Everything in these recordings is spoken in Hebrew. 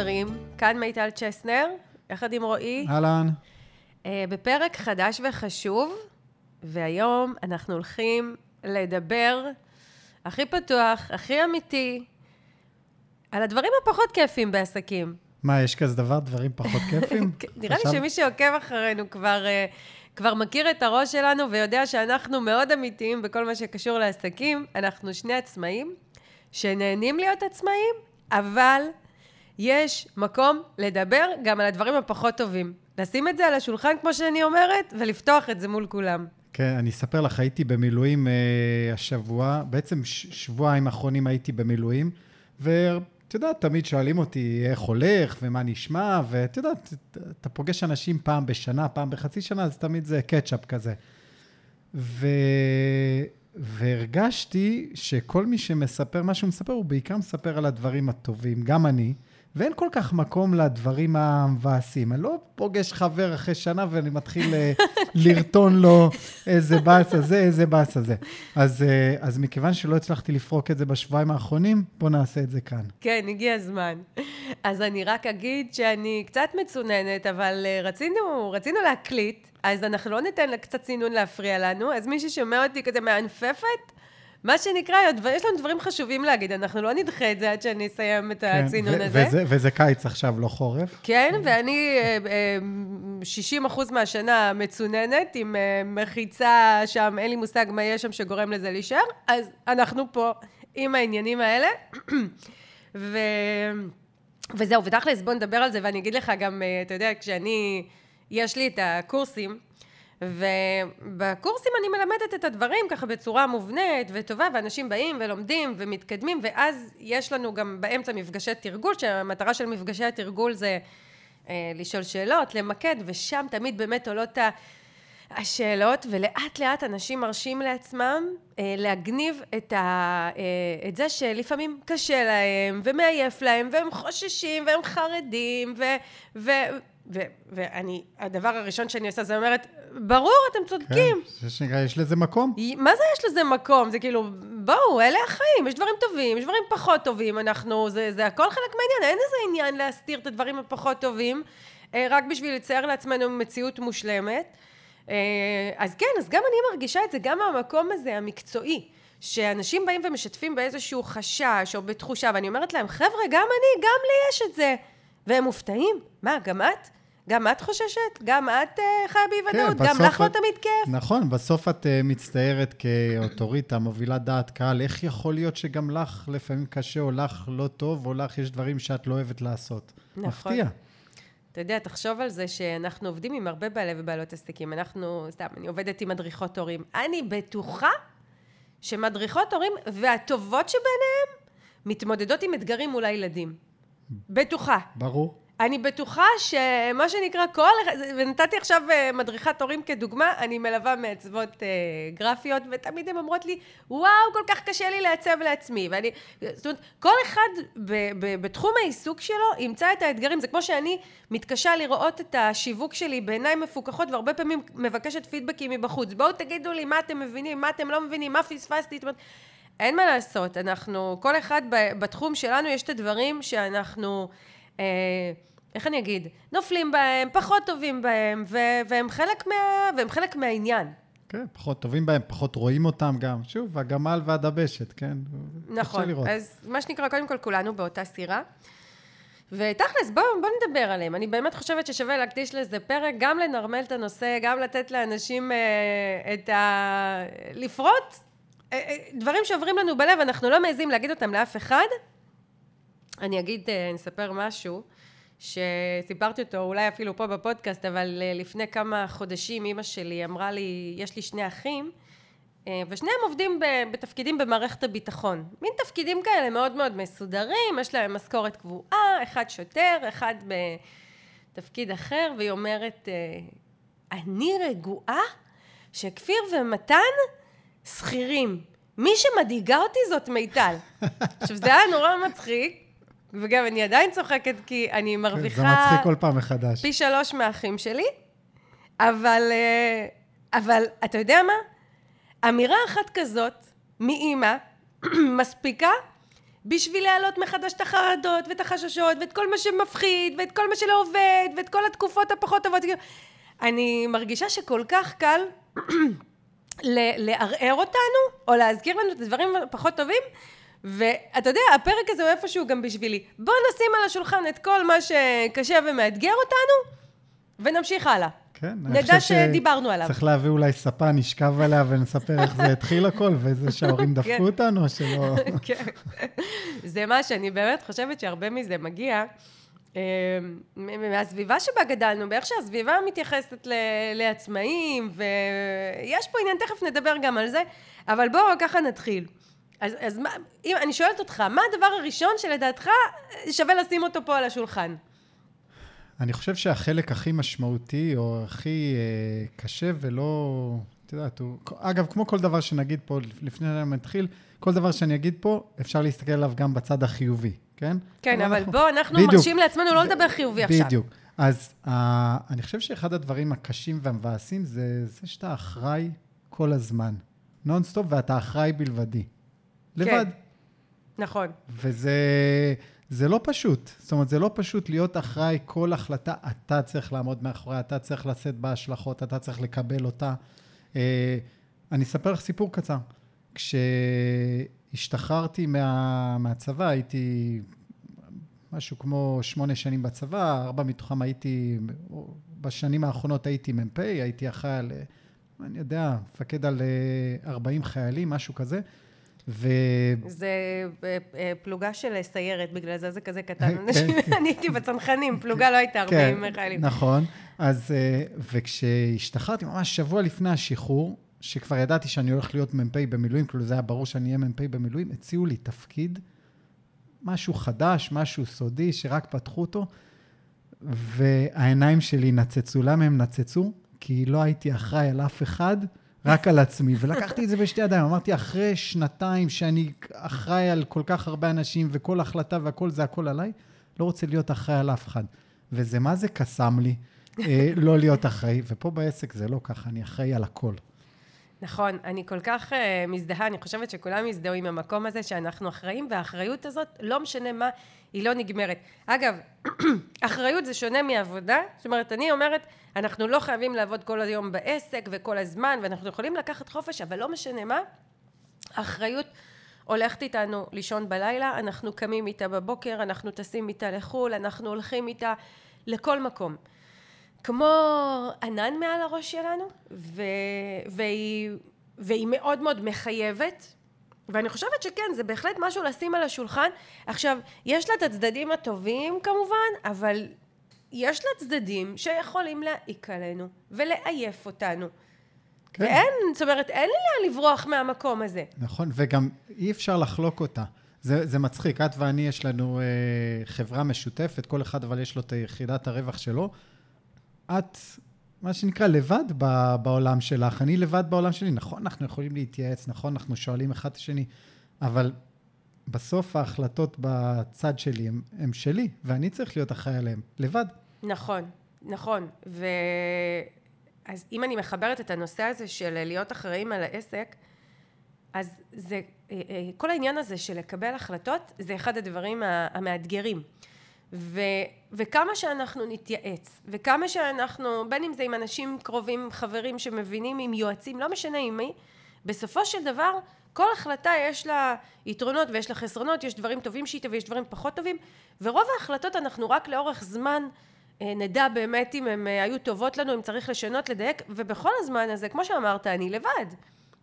חברים, כאן מיטל צ'סנר, יחד עם רועי, אהלן. אה, בפרק חדש וחשוב, והיום אנחנו הולכים לדבר הכי פתוח, הכי אמיתי, על הדברים הפחות כיפים בעסקים. מה, יש כזה דבר, דברים פחות כיפים? כן, נראה לי שמי שעוקב אחרינו כבר, אה, כבר מכיר את הראש שלנו ויודע שאנחנו מאוד אמיתיים בכל מה שקשור לעסקים. אנחנו שני עצמאים שנהנים להיות עצמאים, אבל יש מקום לדבר גם על הדברים הפחות טובים. לשים את זה על השולחן, כמו שאני אומרת, ולפתוח את זה מול כולם. כן, אני אספר לך, הייתי במילואים אה, השבוע, בעצם שבועיים האחרונים הייתי במילואים, ואת יודעת, תמיד שואלים אותי איך הולך ומה נשמע, ואת יודעת, אתה פוגש אנשים פעם בשנה, פעם בחצי שנה, אז תמיד זה קטשאפ כזה. ו... והרגשתי שכל מי שמספר מה שהוא מספר, הוא בעיקר מספר על הדברים הטובים, גם אני, ואין כל כך מקום לדברים המבאסים. אני לא פוגש חבר אחרי שנה ואני מתחיל אה, לרטון לו איזה באסה זה, איזה באסה זה. אז, אה, אז מכיוון שלא הצלחתי לפרוק את זה בשבועיים האחרונים, בואו נעשה את זה כאן. כן, הגיע הזמן. אז אני רק אגיד שאני קצת מצוננת, אבל אה, רצינו, רצינו להקליט, אז אנחנו לא ניתן לקצת צינון להפריע לנו, אז מי ששומע אותי כזה מענפפת, מה שנקרא, יש לנו דברים חשובים להגיד, אנחנו לא נדחה את זה עד שאני אסיים את הצינון כן, ו- הזה. וזה, וזה קיץ עכשיו, לא חורף. כן, ואני אה, אה, 60 אחוז מהשנה מצוננת, עם אה, מחיצה שם, אין לי מושג מה יש שם שגורם לזה להישאר, אז אנחנו פה עם העניינים האלה. ו... וזהו, ותכלס, בוא נדבר על זה, ואני אגיד לך גם, אה, אתה יודע, כשאני, יש לי את הקורסים, ובקורסים אני מלמדת את הדברים ככה בצורה מובנית וטובה, ואנשים באים ולומדים ומתקדמים, ואז יש לנו גם באמצע מפגשי תרגול, שהמטרה של מפגשי התרגול זה אה, לשאול שאלות, למקד, ושם תמיד באמת עולות ה... השאלות, ולאט לאט אנשים מרשים לעצמם אה, להגניב את, ה, אה, את זה שלפעמים קשה להם, ומעייף להם, והם חוששים, והם חרדים, ו, ו, ו, ואני, הדבר הראשון שאני עושה זה אומרת, ברור, אתם צודקים. כן, זה שנקרא, יש לזה מקום. מה זה יש לזה מקום? זה כאילו, בואו, אלה החיים, יש דברים טובים, יש דברים פחות טובים, אנחנו, זה, זה הכל חלק מהעניין, אין איזה עניין להסתיר את הדברים הפחות טובים, אה, רק בשביל לצייר לעצמנו מציאות מושלמת. אה, אז כן, אז גם אני מרגישה את זה, גם מהמקום הזה, המקצועי, שאנשים באים ומשתפים באיזשהו חשש או בתחושה, ואני אומרת להם, חבר'ה, גם אני, גם לי יש את זה. והם מופתעים, מה, גם את? גם את חוששת? גם את uh, חיה באי-ודאות? כן, גם לך לא את- תמיד כיף? נכון, בסוף את uh, מצטיירת כאוטוריטה, מובילת דעת קהל. איך יכול להיות שגם לך לפעמים קשה, או לך לא טוב, או לך יש דברים שאת לא אוהבת לעשות? נכון. מפתיע. אתה יודע, תחשוב על זה שאנחנו עובדים עם הרבה בעלי ובעלות עסקים. אנחנו, סתם, אני עובדת עם מדריכות הורים. אני בטוחה שמדריכות הורים והטובות שביניהם מתמודדות עם אתגרים מול הילדים. בטוחה. ברור. אני בטוחה שמה שנקרא כל, ונתתי עכשיו אה, מדריכת הורים כדוגמה, אני מלווה מעצבות אה, גרפיות, ותמיד הן אומרות לי, וואו, כל כך קשה לי לעצב לעצמי. ואני, זאת אומרת, כל אחד ב, ב, בתחום העיסוק שלו ימצא את האתגרים. זה כמו שאני מתקשה לראות את השיווק שלי בעיניים מפוקחות, והרבה פעמים מבקשת פידבקים מבחוץ. בואו תגידו לי מה אתם מבינים, מה אתם לא מבינים, מה פספסתי. זאת אומרת, אין מה לעשות, אנחנו, כל אחד בתחום שלנו יש את הדברים שאנחנו, איך אני אגיד, נופלים בהם, פחות טובים בהם, ו- והם, חלק מה, והם חלק מהעניין. כן, פחות טובים בהם, פחות רואים אותם גם. שוב, הגמל והדבשת, כן? נכון. אז מה שנקרא, קודם כל כולנו באותה סירה. ותכלס, בואו בוא נדבר עליהם. אני באמת חושבת ששווה להקדיש לזה פרק, גם לנרמל את הנושא, גם לתת לאנשים אה, את ה... לפרוט אה, אה, דברים שעוברים לנו בלב, אנחנו לא מעזים להגיד אותם לאף אחד. אני אגיד, אה, אני אספר משהו, שסיפרתי אותו אולי אפילו פה בפודקאסט, אבל אה, לפני כמה חודשים אימא שלי אמרה לי, יש לי שני אחים, אה, ושניהם עובדים בתפקידים במערכת הביטחון. מין תפקידים כאלה מאוד מאוד מסודרים, יש להם משכורת קבועה, אחד שוטר, אחד בתפקיד אחר, והיא אומרת, אני רגועה שכפיר ומתן שכירים. מי שמדאיגה אותי זאת מיטל. עכשיו, זה היה נורא מצחיק, וגם אני עדיין צוחקת כי אני כן, מרוויחה... זה מצחיק כל פעם מחדש. פי שלוש מהאחים שלי, אבל, אה, אבל אתה יודע מה? אמירה אחת כזאת מאימא מספיקה בשביל להעלות מחדש את החרדות ואת החששות ואת כל מה שמפחיד ואת כל מה שלא עובד ואת כל התקופות הפחות טובות. אני מרגישה שכל כך קל לערער אותנו או להזכיר לנו את הדברים הפחות טובים ואתה יודע, הפרק הזה הוא איפשהו גם בשבילי. בוא נשים על השולחן את כל מה שקשה ומאתגר אותנו ונמשיך הלאה. כן, נדע שדיברנו עליו. צריך להביא אולי ספה, נשכב עליה ונספר איך זה התחיל הכל, וזה שההורים דפקו כן. אותנו, או שלא... כן. זה מה שאני באמת חושבת שהרבה מזה מגיע. אה, מהסביבה שבה גדלנו, באיך שהסביבה מתייחסת לעצמאים, ויש פה עניין, תכף נדבר גם על זה, אבל בואו ככה נתחיל. אז, אז מה, אם אני שואלת אותך, מה הדבר הראשון שלדעתך שווה לשים אותו פה על השולחן? אני חושב שהחלק הכי משמעותי, או הכי אה, קשה ולא... את יודעת, הוא... אגב, כמו כל דבר שנגיד פה, לפני שאני מתחיל, כל דבר שאני אגיד פה, אפשר להסתכל עליו גם בצד החיובי, כן? כן, אבל אנחנו... בוא, אנחנו בדיוק, מרשים לעצמנו לא לדבר חיובי בדיוק. עכשיו. בדיוק. אז uh, אני חושב שאחד הדברים הקשים והמבאסים זה, זה שאתה אחראי כל הזמן. נונסטופ, ואתה אחראי בלבדי. לבד. כן, נכון. וזה... זה לא פשוט. זאת אומרת, זה לא פשוט להיות אחראי כל החלטה, אתה צריך לעמוד מאחוריה, אתה צריך לשאת בהשלכות, אתה צריך לקבל אותה. אה, אני אספר לך סיפור קצר. כשהשתחררתי מה, מהצבא, הייתי משהו כמו שמונה שנים בצבא, ארבע מתוכם הייתי, בשנים האחרונות הייתי מ"פ, הייתי אחראי על, אני יודע, מפקד על 40 אה, חיילים, משהו כזה. ו... זה אה, אה, פלוגה של סיירת, בגלל זה זה כזה קטן. כן, כן. אני הייתי בצנחנים, פלוגה לא הייתה 40 כן, חיילים. נכון. אז, אה, וכשהשתחררתי, ממש שבוע לפני השחרור, שכבר ידעתי שאני הולך להיות מ"פ במילואים, כאילו זה היה ברור שאני אהיה מ"פ במילואים, הציעו לי תפקיד, משהו חדש, משהו סודי, שרק פתחו אותו, והעיניים שלי נצצו. למה הם נצצו? כי לא הייתי אחראי על אף אחד. רק על עצמי, ולקחתי את זה בשתי ידיים. אמרתי, אחרי שנתיים שאני אחראי על כל כך הרבה אנשים, וכל החלטה והכל זה הכל עליי, לא רוצה להיות אחראי על אף אחד. וזה מה זה קסם לי, אה, לא להיות אחראי, ופה בעסק זה לא ככה, אני אחראי על הכל. נכון, אני כל כך uh, מזדהה, אני חושבת שכולם יזדהו עם המקום הזה שאנחנו אחראים, והאחריות הזאת, לא משנה מה, היא לא נגמרת. אגב, אחריות זה שונה מעבודה, זאת אומרת, אני אומרת, אנחנו לא חייבים לעבוד כל היום בעסק וכל הזמן, ואנחנו יכולים לקחת חופש, אבל לא משנה מה, אחריות הולכת איתנו לישון בלילה, אנחנו קמים איתה בבוקר, אנחנו טסים איתה לחו"ל, אנחנו הולכים איתה לכל מקום. כמו ענן מעל הראש שלנו, ו... והיא... והיא מאוד מאוד מחייבת, ואני חושבת שכן, זה בהחלט משהו לשים על השולחן. עכשיו, יש לה את הצדדים הטובים כמובן, אבל יש לה צדדים שיכולים להעיק עלינו ולעייף אותנו. כן. ואין, זאת אומרת, אין לי לאן לברוח מהמקום הזה. נכון, וגם אי אפשר לחלוק אותה. זה, זה מצחיק, את ואני יש לנו אה, חברה משותפת, כל אחד אבל יש לו את יחידת הרווח שלו. את, מה שנקרא, לבד בעולם שלך, אני לבד בעולם שלי. נכון, אנחנו יכולים להתייעץ, נכון, אנחנו שואלים אחד את השני, אבל בסוף ההחלטות בצד שלי הן שלי, ואני צריך להיות אחראי עליהן, לבד. נכון, נכון. ו... אז אם אני מחברת את הנושא הזה של להיות אחראים על העסק, אז זה, אה, אה, כל העניין הזה של לקבל החלטות, זה אחד הדברים המאתגרים. ו, וכמה שאנחנו נתייעץ, וכמה שאנחנו, בין אם זה עם אנשים קרובים, חברים שמבינים, עם יועצים, לא משנה עם מי, בסופו של דבר, כל החלטה יש לה יתרונות ויש לה חסרונות, יש דברים טובים שאיתה ויש דברים פחות טובים, ורוב ההחלטות אנחנו רק לאורך זמן אה, נדע באמת אם הן אה, היו טובות לנו, אם צריך לשנות, לדייק, ובכל הזמן הזה, כמו שאמרת, אני לבד.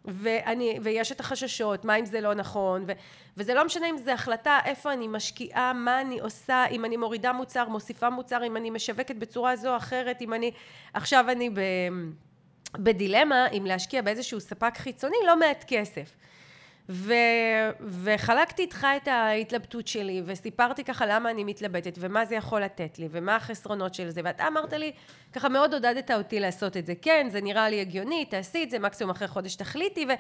ואני, ויש את החששות, מה אם זה לא נכון, ו, וזה לא משנה אם זו החלטה איפה אני משקיעה, מה אני עושה, אם אני מורידה מוצר, מוסיפה מוצר, אם אני משווקת בצורה זו או אחרת, אם אני, עכשיו אני ב, בדילמה אם להשקיע באיזשהו ספק חיצוני, לא מעט כסף. ו, וחלקתי איתך את ההתלבטות שלי, וסיפרתי ככה למה אני מתלבטת, ומה זה יכול לתת לי, ומה החסרונות של זה, ואתה אמרת לי, ככה מאוד עודדת אותי לעשות את זה. כן, זה נראה לי הגיוני, תעשי את זה, מקסימום אחרי חודש תחליטי, ו,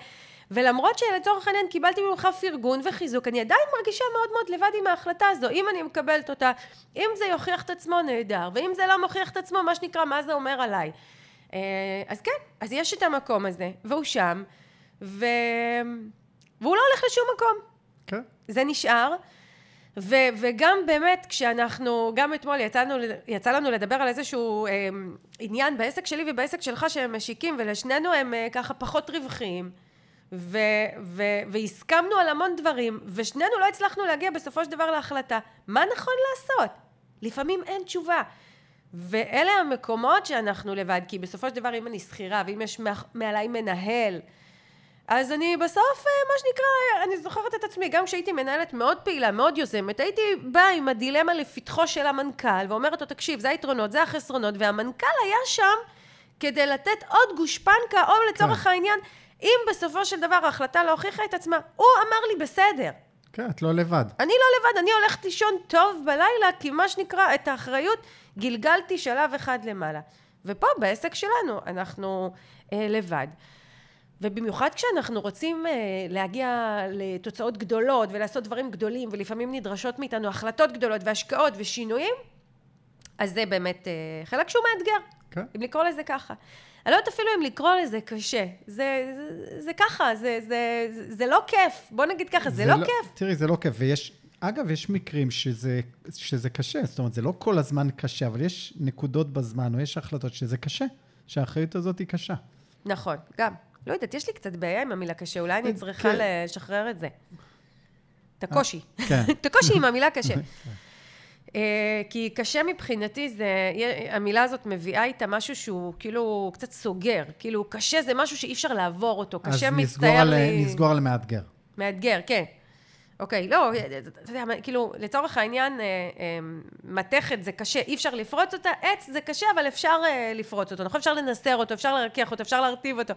ולמרות שלצורך העניין קיבלתי ממך פרגון וחיזוק, אני עדיין מרגישה מאוד מאוד לבד עם ההחלטה הזו, אם אני מקבלת אותה, אם זה יוכיח את עצמו, נהדר, ואם זה לא מוכיח את עצמו, מה שנקרא, מה זה אומר עליי. אה, אז כן, אז יש את המקום הזה, והוא שם, ו... והוא לא הולך לשום מקום. כן. זה נשאר. ו, וגם באמת, כשאנחנו, גם אתמול יצאנו, יצא לנו לדבר על איזשהו אה, עניין בעסק שלי ובעסק שלך שהם משיקים, ולשנינו הם אה, ככה פחות רווחיים. ו, ו, והסכמנו על המון דברים, ושנינו לא הצלחנו להגיע בסופו של דבר להחלטה. מה נכון לעשות? לפעמים אין תשובה. ואלה המקומות שאנחנו לבד, כי בסופו של דבר אם אני שכירה, ואם יש מעליי מנהל, אז אני בסוף, אה, מה שנקרא, אני זוכרת את עצמי, גם כשהייתי מנהלת מאוד פעילה, מאוד יוזמת, הייתי באה עם הדילמה לפתחו של המנכ"ל, ואומרת לו, תקשיב, זה היתרונות, זה החסרונות, והמנכ"ל היה שם כדי לתת עוד גושפנקה, או לצורך כן. העניין, אם בסופו של דבר ההחלטה לא הוכיחה את עצמה, הוא אמר לי, בסדר. כן, את לא לבד. אני לא לבד, אני הולכת לישון טוב בלילה, כי מה שנקרא, את האחריות גלגלתי שלב אחד למעלה. ופה, בעסק שלנו, אנחנו אה, לבד. ובמיוחד כשאנחנו רוצים uh, להגיע לתוצאות גדולות ולעשות דברים גדולים ולפעמים נדרשות מאיתנו החלטות גדולות והשקעות ושינויים, אז זה באמת uh, חלק שהוא מאתגר, כן. אם לקרוא לזה ככה. אני לא יודעת אפילו אם לקרוא לזה קשה, זה, זה, זה ככה, זה, זה, זה, זה לא כיף, בוא נגיד ככה, זה, זה לא, לא כיף. תראי, זה לא כיף, ויש, אגב, יש מקרים שזה, שזה קשה, זאת אומרת, זה לא כל הזמן קשה, אבל יש נקודות בזמן, או יש החלטות שזה קשה, שהאחריות הזאת היא קשה. נכון, גם. לא יודעת, יש לי קצת בעיה עם המילה קשה, אולי אני צריכה כן. לשחרר את זה. את הקושי. כן. את הקושי עם המילה קשה. אה, כי קשה מבחינתי זה, המילה הזאת מביאה איתה משהו שהוא כאילו קצת סוגר. כאילו, קשה זה משהו שאי אפשר לעבור אותו. קשה מצטייר לי... אז נסגור על מאתגר. מאתגר, כן. אוקיי, לא, אתה יודע, כאילו, לצורך העניין, אה, אה, מתכת זה קשה, אי אפשר לפרוץ אותה, עץ זה קשה, אבל אפשר לפרוץ אותו, נכון? אפשר לנסר אותו, אפשר להרקיח אותו, אפשר להרטיב אותו.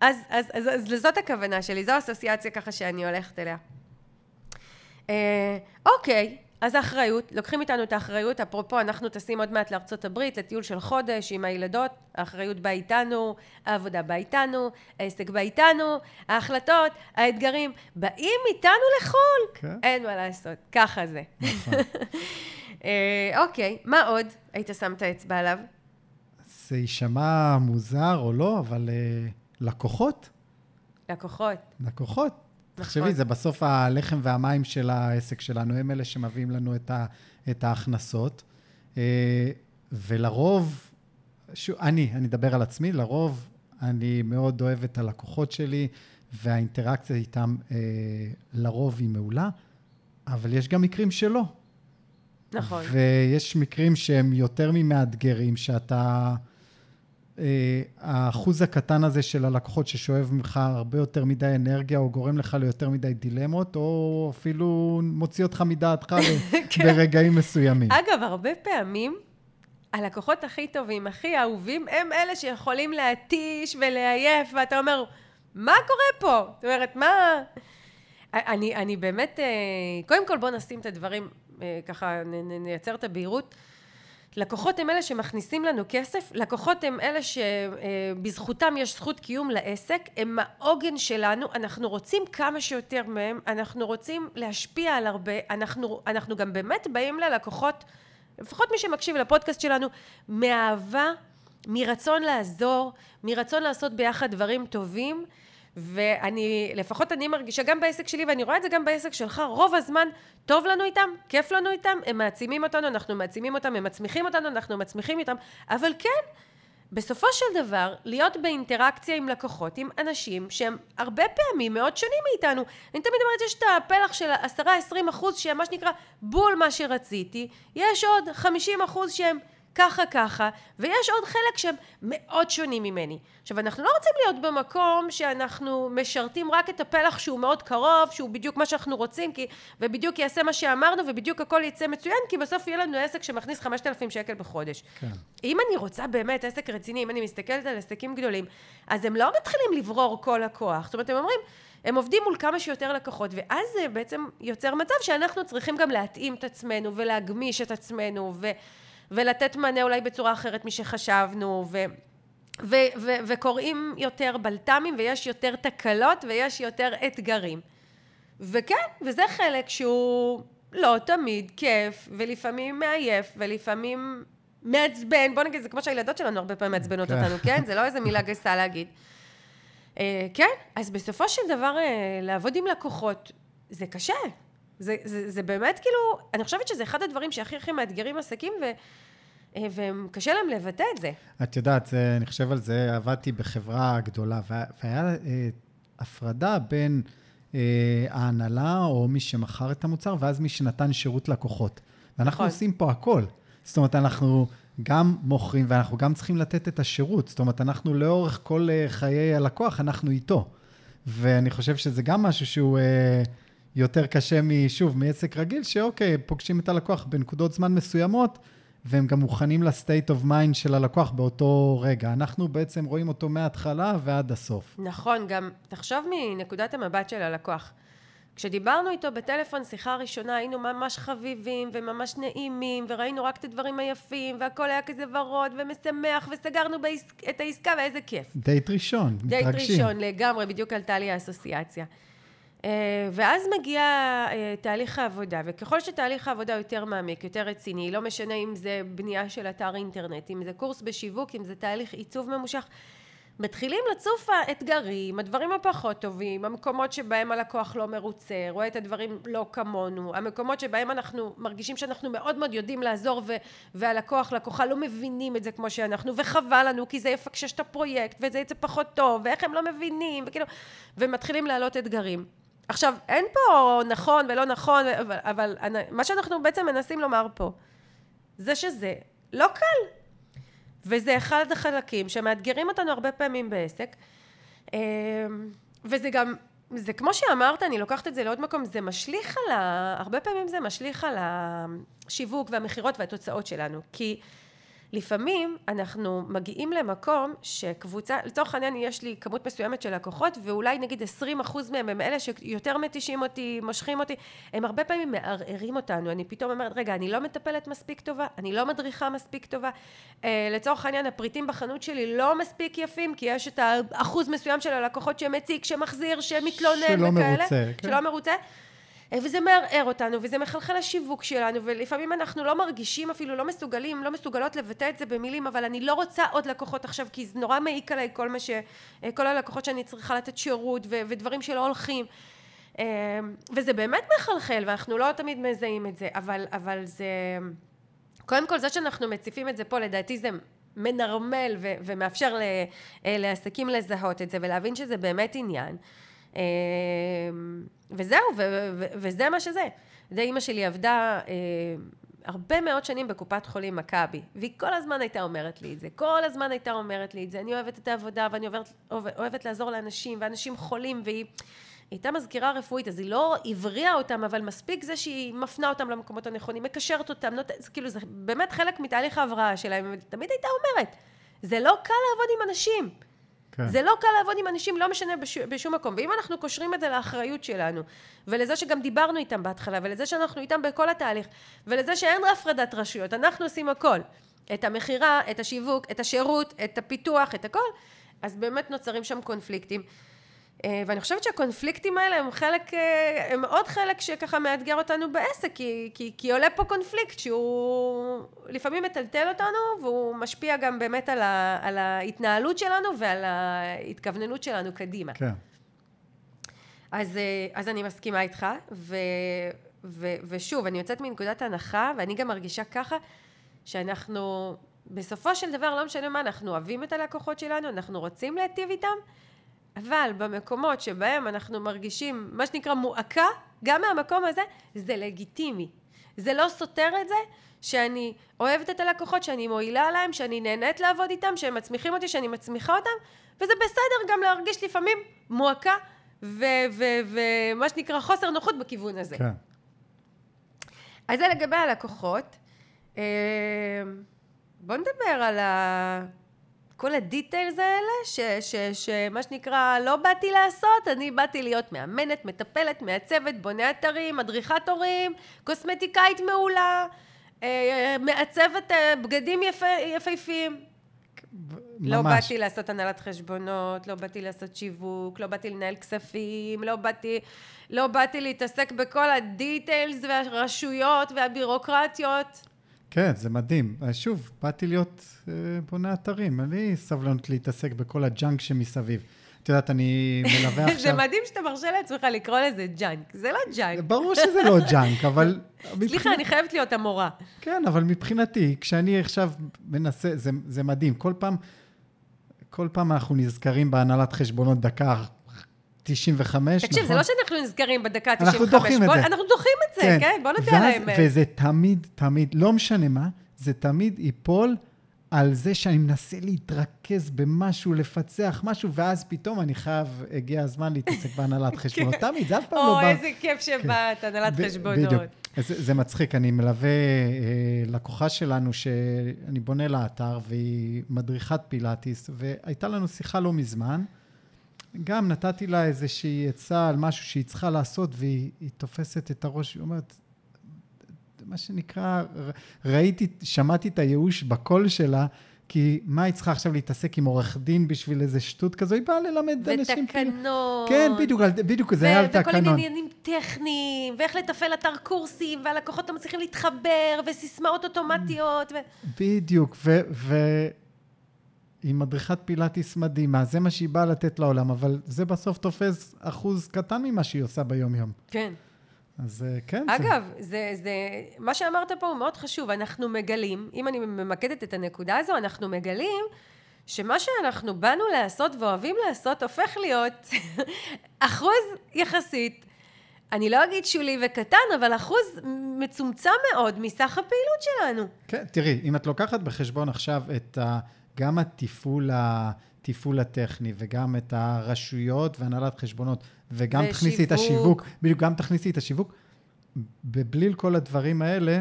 אז, אז, אז, אז לזאת הכוונה שלי, זו האסוציאציה ככה שאני הולכת אליה. אה, אוקיי, אז האחריות, לוקחים איתנו את האחריות, אפרופו אנחנו טסים עוד מעט לארצות הברית לטיול של חודש עם הילדות, האחריות באה איתנו, העבודה באה איתנו, העסק בא איתנו, ההחלטות, האתגרים באים איתנו לחו"ל, כן. אין מה לעשות, ככה זה. נכון. אה, אוקיי, מה עוד היית שם את האצבע עליו? זה יישמע מוזר או לא, אבל... Uh... לקוחות. לקוחות. לקוחות. תחשבי, זה בסוף הלחם והמים של העסק שלנו, הם אלה שמביאים לנו את, ה, את ההכנסות. אה, ולרוב, ש... אני, אני אדבר על עצמי, לרוב אני מאוד אוהב את הלקוחות שלי, והאינטראקציה איתם אה, לרוב היא מעולה, אבל יש גם מקרים שלא. נכון. ויש מקרים שהם יותר ממאתגרים, שאתה... אה, האחוז הקטן הזה של הלקוחות ששואב ממך הרבה יותר מדי אנרגיה, או גורם לך ליותר מדי דילמות, או אפילו מוציא אותך מדעתך כן. ברגעים מסוימים. אגב, הרבה פעמים הלקוחות הכי טובים, הכי אהובים, הם אלה שיכולים להתיש ולעייף, ואתה אומר, מה קורה פה? זאת אומרת, מה... אני, אני באמת, אה, קודם כל בוא נשים את הדברים, אה, ככה נייצר את הבהירות. לקוחות הם אלה שמכניסים לנו כסף, לקוחות הם אלה שבזכותם יש זכות קיום לעסק, הם העוגן שלנו, אנחנו רוצים כמה שיותר מהם, אנחנו רוצים להשפיע על הרבה, אנחנו, אנחנו גם באמת באים ללקוחות, לפחות מי שמקשיב לפודקאסט שלנו, מאהבה, מרצון לעזור, מרצון לעשות ביחד דברים טובים, ואני, לפחות אני מרגישה גם בעסק שלי, ואני רואה את זה גם בעסק שלך, רוב הזמן טוב לנו איתם, כיף לנו איתם, הם מעצימים אותנו, אנחנו מעצימים אותם, הם מצמיחים אותנו, אנחנו מצמיחים איתם, אבל כן, בסופו של דבר, להיות באינטראקציה עם לקוחות, עם אנשים שהם הרבה פעמים מאוד שונים מאיתנו. אני תמיד אומרת, יש את הפלח של 10-20 אחוז שהם מה שנקרא בול מה שרציתי, יש עוד 50 אחוז שהם ככה ככה, ויש עוד חלק שהם מאוד שונים ממני. עכשיו, אנחנו לא רוצים להיות במקום שאנחנו משרתים רק את הפלח שהוא מאוד קרוב, שהוא בדיוק מה שאנחנו רוצים, כי, ובדיוק יעשה מה שאמרנו, ובדיוק הכל יצא מצוין, כי בסוף יהיה לנו עסק שמכניס 5,000 שקל בחודש. כן. אם אני רוצה באמת עסק רציני, אם אני מסתכלת על עסקים גדולים, אז הם לא מתחילים לברור כל הכוח. זאת אומרת, הם אומרים, הם עובדים מול כמה שיותר לקוחות, ואז זה בעצם יוצר מצב שאנחנו צריכים גם להתאים את עצמנו, ולהגמיש את עצמנו, ו... ולתת מענה אולי בצורה אחרת משחשבנו, ו... ו- ו- וקוראים יותר בלת"מים ויש יותר תקלות ויש יותר אתגרים. וכן, וזה חלק שהוא לא תמיד כיף, ולפעמים מעייף, ולפעמים מעצבן, בוא נגיד, זה כמו שהילדות שלנו הרבה פעמים מעצבנות כן. אותנו, כן? זה לא איזה מילה גסה להגיד. Uh, כן, אז בסופו של דבר uh, לעבוד עם לקוחות זה קשה. זה, זה, זה באמת כאילו, אני חושבת שזה אחד הדברים שהכי הכי מאתגרים עסקים, ו, אה, וקשה להם לבטא את זה. את יודעת, אני חושב על זה, עבדתי בחברה גדולה, וה, והיה אה, הפרדה בין אה, ההנהלה, או מי שמכר את המוצר, ואז מי שנתן שירות לקוחות. ואנחנו נכון. עושים פה הכל. זאת אומרת, אנחנו גם מוכרים, ואנחנו גם צריכים לתת את השירות. זאת אומרת, אנחנו לאורך כל חיי הלקוח, אנחנו איתו. ואני חושב שזה גם משהו שהוא יותר קשה משוב, מעסק רגיל, שאוקיי, פוגשים את הלקוח בנקודות זמן מסוימות, והם גם מוכנים ל-state of mind של הלקוח באותו רגע. אנחנו בעצם רואים אותו מההתחלה ועד הסוף. נכון, גם תחשוב מנקודת המבט של הלקוח. כשדיברנו איתו בטלפון שיחה ראשונה היינו ממש חביבים וממש נעימים וראינו רק את הדברים היפים והכל היה כזה ורוד ומשמח וסגרנו בעסק, את העסקה ואיזה כיף. דייט ראשון, מתרגשים. דייט ראשון לגמרי, בדיוק עלתה לי האסוציאציה. אה, ואז מגיע אה, תהליך העבודה, וככל שתהליך העבודה יותר מעמיק, יותר רציני, לא משנה אם זה בנייה של אתר אינטרנט, אם זה קורס בשיווק, אם זה תהליך עיצוב ממושך, מתחילים לצוף האתגרים, הדברים הפחות טובים, המקומות שבהם הלקוח לא מרוצה, רואה את הדברים לא כמונו, המקומות שבהם אנחנו מרגישים שאנחנו מאוד מאוד יודעים לעזור ו- והלקוח, לקוחה לא מבינים את זה כמו שאנחנו, וחבל לנו כי זה יפקשש את הפרויקט וזה יצא פחות טוב, ואיך הם לא מבינים, וכאילו, ומתחילים להעלות אתגרים. עכשיו, אין פה נכון ולא נכון, אבל, אבל מה שאנחנו בעצם מנסים לומר פה, זה שזה לא קל. וזה אחד החלקים שמאתגרים אותנו הרבה פעמים בעסק. אמ, וזה גם, זה כמו שאמרת, אני לוקחת את זה לעוד מקום, זה משליך על ה... הרבה פעמים זה משליך על השיווק והמכירות והתוצאות שלנו. כי לפעמים אנחנו מגיעים למקום שקבוצה, לצורך העניין יש לי כמות מסוימת של לקוחות ואולי נגיד 20 אחוז מהם הם אלה שיותר מתישים אותי, מושכים אותי, הם הרבה פעמים מערערים אותנו, אני פתאום אומרת רגע אני לא מטפלת מספיק טובה, אני לא מדריכה מספיק טובה, אה, לצורך העניין הפריטים בחנות שלי לא מספיק יפים כי יש את האחוז מסוים של הלקוחות שמציג, שמחזיר, שמתלונן שלא וכאלה, מרוצה, כן. שלא מרוצה וזה מערער אותנו, וזה מחלחל לשיווק שלנו, ולפעמים אנחנו לא מרגישים אפילו, לא מסוגלים, לא מסוגלות לבטא את זה במילים, אבל אני לא רוצה עוד לקוחות עכשיו, כי זה נורא מעיק עליי כל מה ש... אה, כל הלקוחות שאני צריכה לתת שירות, ו- ודברים שלא הולכים. אה, וזה באמת מחלחל, ואנחנו לא תמיד מזהים את זה, אבל, אבל זה... קודם כל, זה שאנחנו מציפים את זה פה, לדעתי זה מנרמל ו- ומאפשר ל- לעסקים לזהות את זה, ולהבין שזה באמת עניין. אמ, וזהו, ו- ו- וזה מה שזה. זה אימא שלי עבדה אה, הרבה מאוד שנים בקופת חולים מכבי, והיא כל הזמן הייתה אומרת לי את זה, כל הזמן הייתה אומרת לי את זה, אני אוהבת את העבודה ואני אוהבת, אוהבת לעזור לאנשים, ואנשים חולים, והיא... הייתה מזכירה רפואית, אז היא לא הבריאה אותם, אבל מספיק זה שהיא מפנה אותם למקומות הנכונים, מקשרת אותם, נות... זה כאילו, זה באמת חלק מתהליך ההבראה שלהם, ותמיד הייתה אומרת, זה לא קל לעבוד עם אנשים. כן. זה לא קל לעבוד עם אנשים, לא משנה בש, בשום מקום. ואם אנחנו קושרים את זה לאחריות שלנו, ולזה שגם דיברנו איתם בהתחלה, ולזה שאנחנו איתם בכל התהליך, ולזה שאין הפרדת רשויות, אנחנו עושים הכל. את המכירה, את השיווק, את השירות, את הפיתוח, את הכל, אז באמת נוצרים שם קונפליקטים. אה, ואני חושבת שהקונפליקטים האלה הם חלק, אה, הם עוד חלק שככה מאתגר אותנו בעסק, כי, כי, כי עולה פה קונפליקט שהוא לפעמים מטלטל אותנו, והוא משפיע גם באמת על, ה, על ההתנהלות שלנו ועל ההתכווננות שלנו קדימה. כן. אז, אה, אז אני מסכימה איתך, ו, ו, ושוב, אני יוצאת מנקודת הנחה, ואני גם מרגישה ככה, שאנחנו, בסופו של דבר, לא משנה מה, אנחנו אוהבים את הלקוחות שלנו, אנחנו רוצים להיטיב איתם, אבל במקומות שבהם אנחנו מרגישים מה שנקרא מועקה, גם מהמקום הזה, זה לגיטימי. זה לא סותר את זה שאני אוהבת את הלקוחות, שאני מועילה להם, שאני נהנית לעבוד איתם, שהם מצמיחים אותי, שאני מצמיחה אותם, וזה בסדר גם להרגיש לפעמים מועקה ומה שנקרא חוסר נוחות בכיוון הזה. כן. אז זה לגבי הלקוחות. אה, בואו נדבר על ה... כל הדיטיילס האלה, שמה שנקרא, לא באתי לעשות, אני באתי להיות מאמנת, מטפלת, מעצבת, בונה אתרים, מדריכת הורים, קוסמטיקאית מעולה, אה, מעצבת אה, בגדים יפה, יפהפיים. ממש. לא באתי לעשות הנהלת חשבונות, לא באתי לעשות שיווק, לא באתי לנהל כספים, לא באתי, לא באתי להתעסק בכל ה details והרשויות והבירוקרטיות. כן, זה מדהים. שוב, באתי להיות אה, בונה אתרים, אין לי סבלנות להתעסק בכל ה junk שמסביב. את יודעת, אני מלווה זה עכשיו... מדהים שאתה מרשה לעצמך לקרוא לזה junk. זה לא junk. ברור שזה לא junk, אבל... סליחה, אני חייבת להיות המורה. כן, אבל מבחינתי, כשאני עכשיו מנסה, זה, זה מדהים. כל פעם, כל פעם אנחנו נזכרים בהנהלת חשבונות דקה 95, תקשיב, זה נכון? לא שאנחנו נזכרים בדקה 95. אנחנו דוחים את זה. אנחנו דוחים את זה, כן? בוא נודה על ואז- האמת. וזה תמיד, תמיד, לא משנה מה, זה תמיד ייפול על זה שאני מנסה להתרכז במשהו, לפצח משהו, ואז פתאום אני חייב, הגיע הזמן להתעסק בהנהלת חשבונות. תמיד, זה אף פעם לא או, בא... איזה כיף שבאת, הנהלת חשבונות. בדיוק. זה, זה מצחיק, אני מלווה אה, לקוחה שלנו שאני בונה לה אתר, והיא מדריכת פילאטיס, והייתה לנו שיחה לא מזמן. גם נתתי לה איזושהי עצה על משהו שהיא צריכה לעשות, והיא היא תופסת את הראש, היא אומרת, מה שנקרא, ראיתי, שמעתי את הייאוש בקול שלה, כי מה היא צריכה עכשיו להתעסק עם עורך דין בשביל איזה שטות כזו? היא באה ללמד אנשים... כאילו- ותקנות. כן, בדיוק, בדיוק, זה היה על וכל תקנון. מיני עניינים טכניים, ואיך לתפעל אתר קורסים, והלקוחות לא מצליחים להתחבר, וסיסמאות אוטומטיות. ו... בדיוק, ו... ו... היא מדריכת פילאטיס מדהימה, זה מה שהיא באה לתת לעולם, אבל זה בסוף תופס אחוז קטן ממה שהיא עושה ביום-יום. כן. אז אה, כן, אגב, זה, זה, מה שאמרת פה הוא מאוד חשוב. אנחנו מגלים, אם אני ממקדת את הנקודה הזו, אנחנו מגלים שמה שאנחנו באנו לעשות ואוהבים לעשות, הופך להיות אחוז יחסית, אני לא אגיד שולי וקטן, אבל אחוז מצומצם מאוד מסך הפעילות שלנו. זה, כן, תראי, אם את לוקחת בחשבון עכשיו את ה... גם התפעול, התפעול הטכני וגם את הרשויות והנהלת חשבונות, וגם תכניסי את ושיווק. השיווק, בדיוק, גם תכניסי את השיווק, בבליל כל הדברים האלה,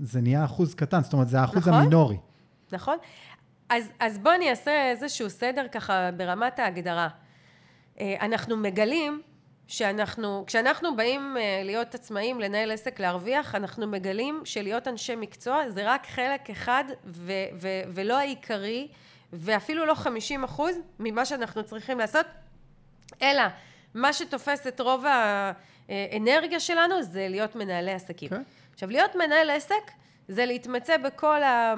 זה נהיה אחוז קטן, זאת אומרת, זה האחוז נכון. המינורי. נכון? אז, אז בואו אני אעשה איזשהו סדר ככה ברמת ההגדרה. אה, אנחנו מגלים שאנחנו, כשאנחנו באים אה, להיות עצמאים, לנהל עסק, להרוויח, אנחנו מגלים שלהיות אנשי מקצוע זה רק חלק אחד ו- ו- ולא העיקרי, ואפילו לא 50 אחוז ממה שאנחנו צריכים לעשות, אלא מה שתופס את רוב האנרגיה שלנו זה להיות מנהלי עסקים. כן. עכשיו, להיות מנהל עסק זה להתמצא בכל ה...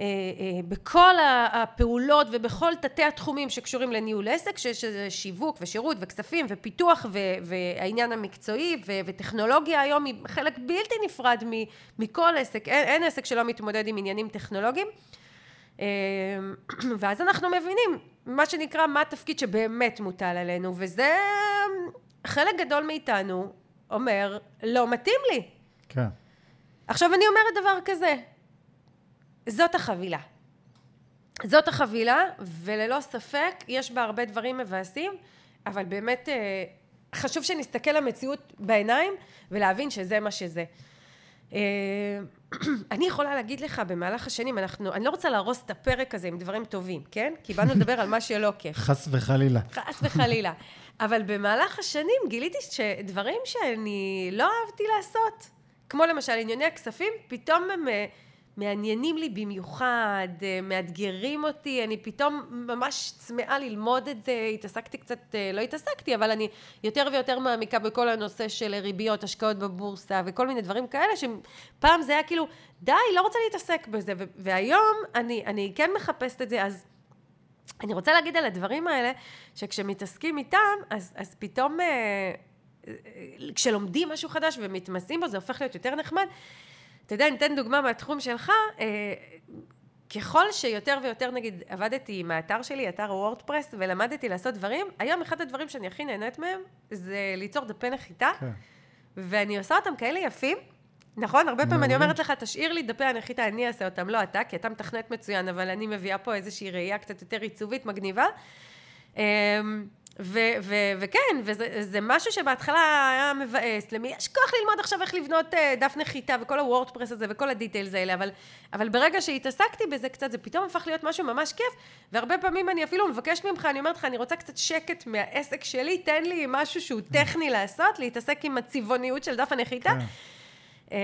אה, אה, בכל הפעולות ובכל תתי התחומים שקשורים לניהול עסק, שיש איזה שיווק ושירות וכספים ופיתוח והעניין המקצועי וטכנולוגיה היום היא חלק בלתי נפרד מכל עסק, אין, אין עסק שלא מתמודד עם עניינים טכנולוגיים. אה, ואז אנחנו מבינים מה שנקרא מה התפקיד שבאמת מוטל עלינו, וזה חלק גדול מאיתנו אומר, לא מתאים לי. כן. עכשיו אני אומרת דבר כזה, זאת החבילה. זאת החבילה, וללא ספק יש בה הרבה דברים מבאסים, אבל באמת אה, חשוב שנסתכל למציאות בעיניים ולהבין שזה מה שזה. אה, אני יכולה להגיד לך במהלך השנים, אנחנו, אני לא רוצה להרוס את הפרק הזה עם דברים טובים, כן? כי באנו לדבר על מה שלא כיף. חס וחלילה. חס וחלילה. אבל במהלך השנים גיליתי שדברים שאני לא אהבתי לעשות, כמו למשל ענייני הכספים, פתאום הם אה, מעניינים לי במיוחד, אה, מאתגרים אותי, אני פתאום ממש צמאה ללמוד את זה, התעסקתי קצת, אה, לא התעסקתי, אבל אני יותר ויותר מעמיקה בכל הנושא של ריביות, השקעות בבורסה וכל מיני דברים כאלה, שפעם זה היה כאילו, די, לא רוצה להתעסק בזה, והיום אני, אני כן מחפשת את זה, אז... אני רוצה להגיד על הדברים האלה, שכשמתעסקים איתם, אז, אז פתאום אה, כשלומדים משהו חדש ומתמסים בו, זה הופך להיות יותר נחמד. אתה יודע, אני אתן דוגמה מהתחום שלך, אה, ככל שיותר ויותר, נגיד, עבדתי עם האתר שלי, אתר וורדפרס, ולמדתי לעשות דברים, היום אחד הדברים שאני הכי נהנית מהם, זה ליצור דפי נחיתה, כן. ואני עושה אותם כאלה יפים. נכון? הרבה פעמים אני. אומרת לך, תשאיר לי דפי הנחיתה, אני אעשה אותם, לא אתה, כי אתה מתכנת מצוין, אבל אני מביאה פה איזושהי ראייה קצת יותר עיצובית, מגניבה. ו- ו- וכן, וזה זה משהו שבהתחלה היה מבאס, למי יש כוח ללמוד עכשיו איך לבנות אה, דף נחיתה וכל הוורדפרס הזה וכל הדיטיילס האלה, אבל, אבל ברגע שהתעסקתי בזה קצת, זה פתאום הפך להיות משהו ממש כיף, והרבה פעמים אני אפילו מבקשת ממך, אני אומרת לך, אני רוצה קצת שקט מהעסק שלי, תן לי משהו שהוא טכני לעשות, להתעסק עם הצבעוניות של דף הנחיתה. כן. אה,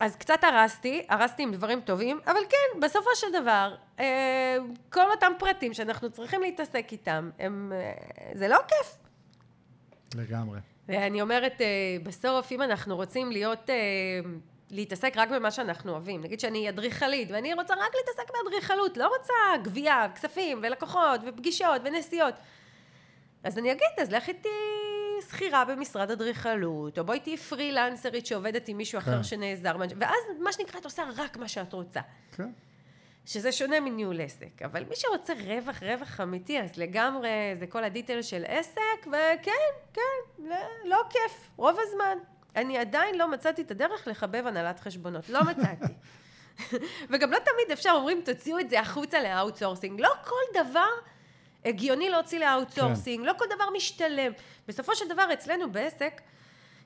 אז קצת הרסתי, הרסתי עם דברים טובים, אבל כן, בסופו של דבר, אה, כל אותם פרטים שאנחנו צריכים להתעסק איתם, הם, אה, זה לא כיף. לגמרי. ואני אומרת, בסוף, אם אנחנו רוצים להיות להתעסק רק במה שאנחנו אוהבים. נגיד שאני אדריכלית, ואני רוצה רק להתעסק באדריכלות, לא רוצה גבייה, כספים, ולקוחות, ופגישות, ונסיעות. אז אני אגיד, אז לך איתי שכירה במשרד אדריכלות, או בואי תהיי פרילנסרית שעובדת עם מישהו אחר כן. שנעזר, ואז מה שנקרא, את עושה רק מה שאת רוצה. כן. שזה שונה מניהול עסק. אבל מי שרוצה רווח, רווח אמיתי, אז לגמרי זה כל ה detail של עסק, וכן, כן, לא, לא כיף, רוב הזמן. אני עדיין לא מצאתי את הדרך לחבב הנהלת חשבונות, לא מצאתי. וגם לא תמיד אפשר, אומרים, תוציאו את זה החוצה לאאוטסורסינג. לא כל דבר הגיוני להוציא לאאוטסורסינג, לא כל דבר משתלם. בסופו של דבר, אצלנו בעסק,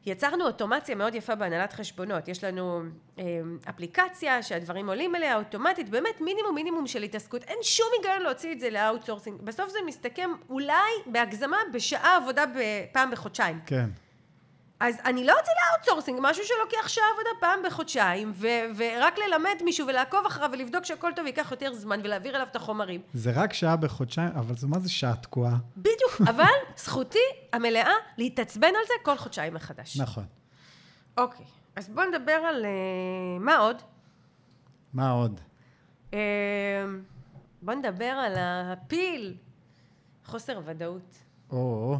יצרנו אוטומציה מאוד יפה בהנהלת חשבונות. יש לנו אה, אפליקציה שהדברים עולים אליה אוטומטית, באמת מינימום מינימום של התעסקות. אין שום היגיון להוציא את זה לאאוטסורסינג. בסוף זה מסתכם אולי בהגזמה בשעה עבודה פעם בחודשיים. כן. אז אני לא אוציא לאאוטסורסינג, משהו שלוקח שעה עבודה פעם בחודשיים, ו- ורק ללמד מישהו ולעקוב אחריו ולבדוק שהכל טוב ייקח יותר זמן ולהעביר אליו את החומרים. זה רק שעה בחודשיים, אבל זה מה זה שעה תקועה? בדיוק, אבל זכותי המלאה להתעצבן על זה כל חודשיים מחדש. נכון. אוקיי, אז בואו נדבר על... אה, מה עוד? מה עוד? אה, בואו נדבר על הפיל, חוסר ודאות. או,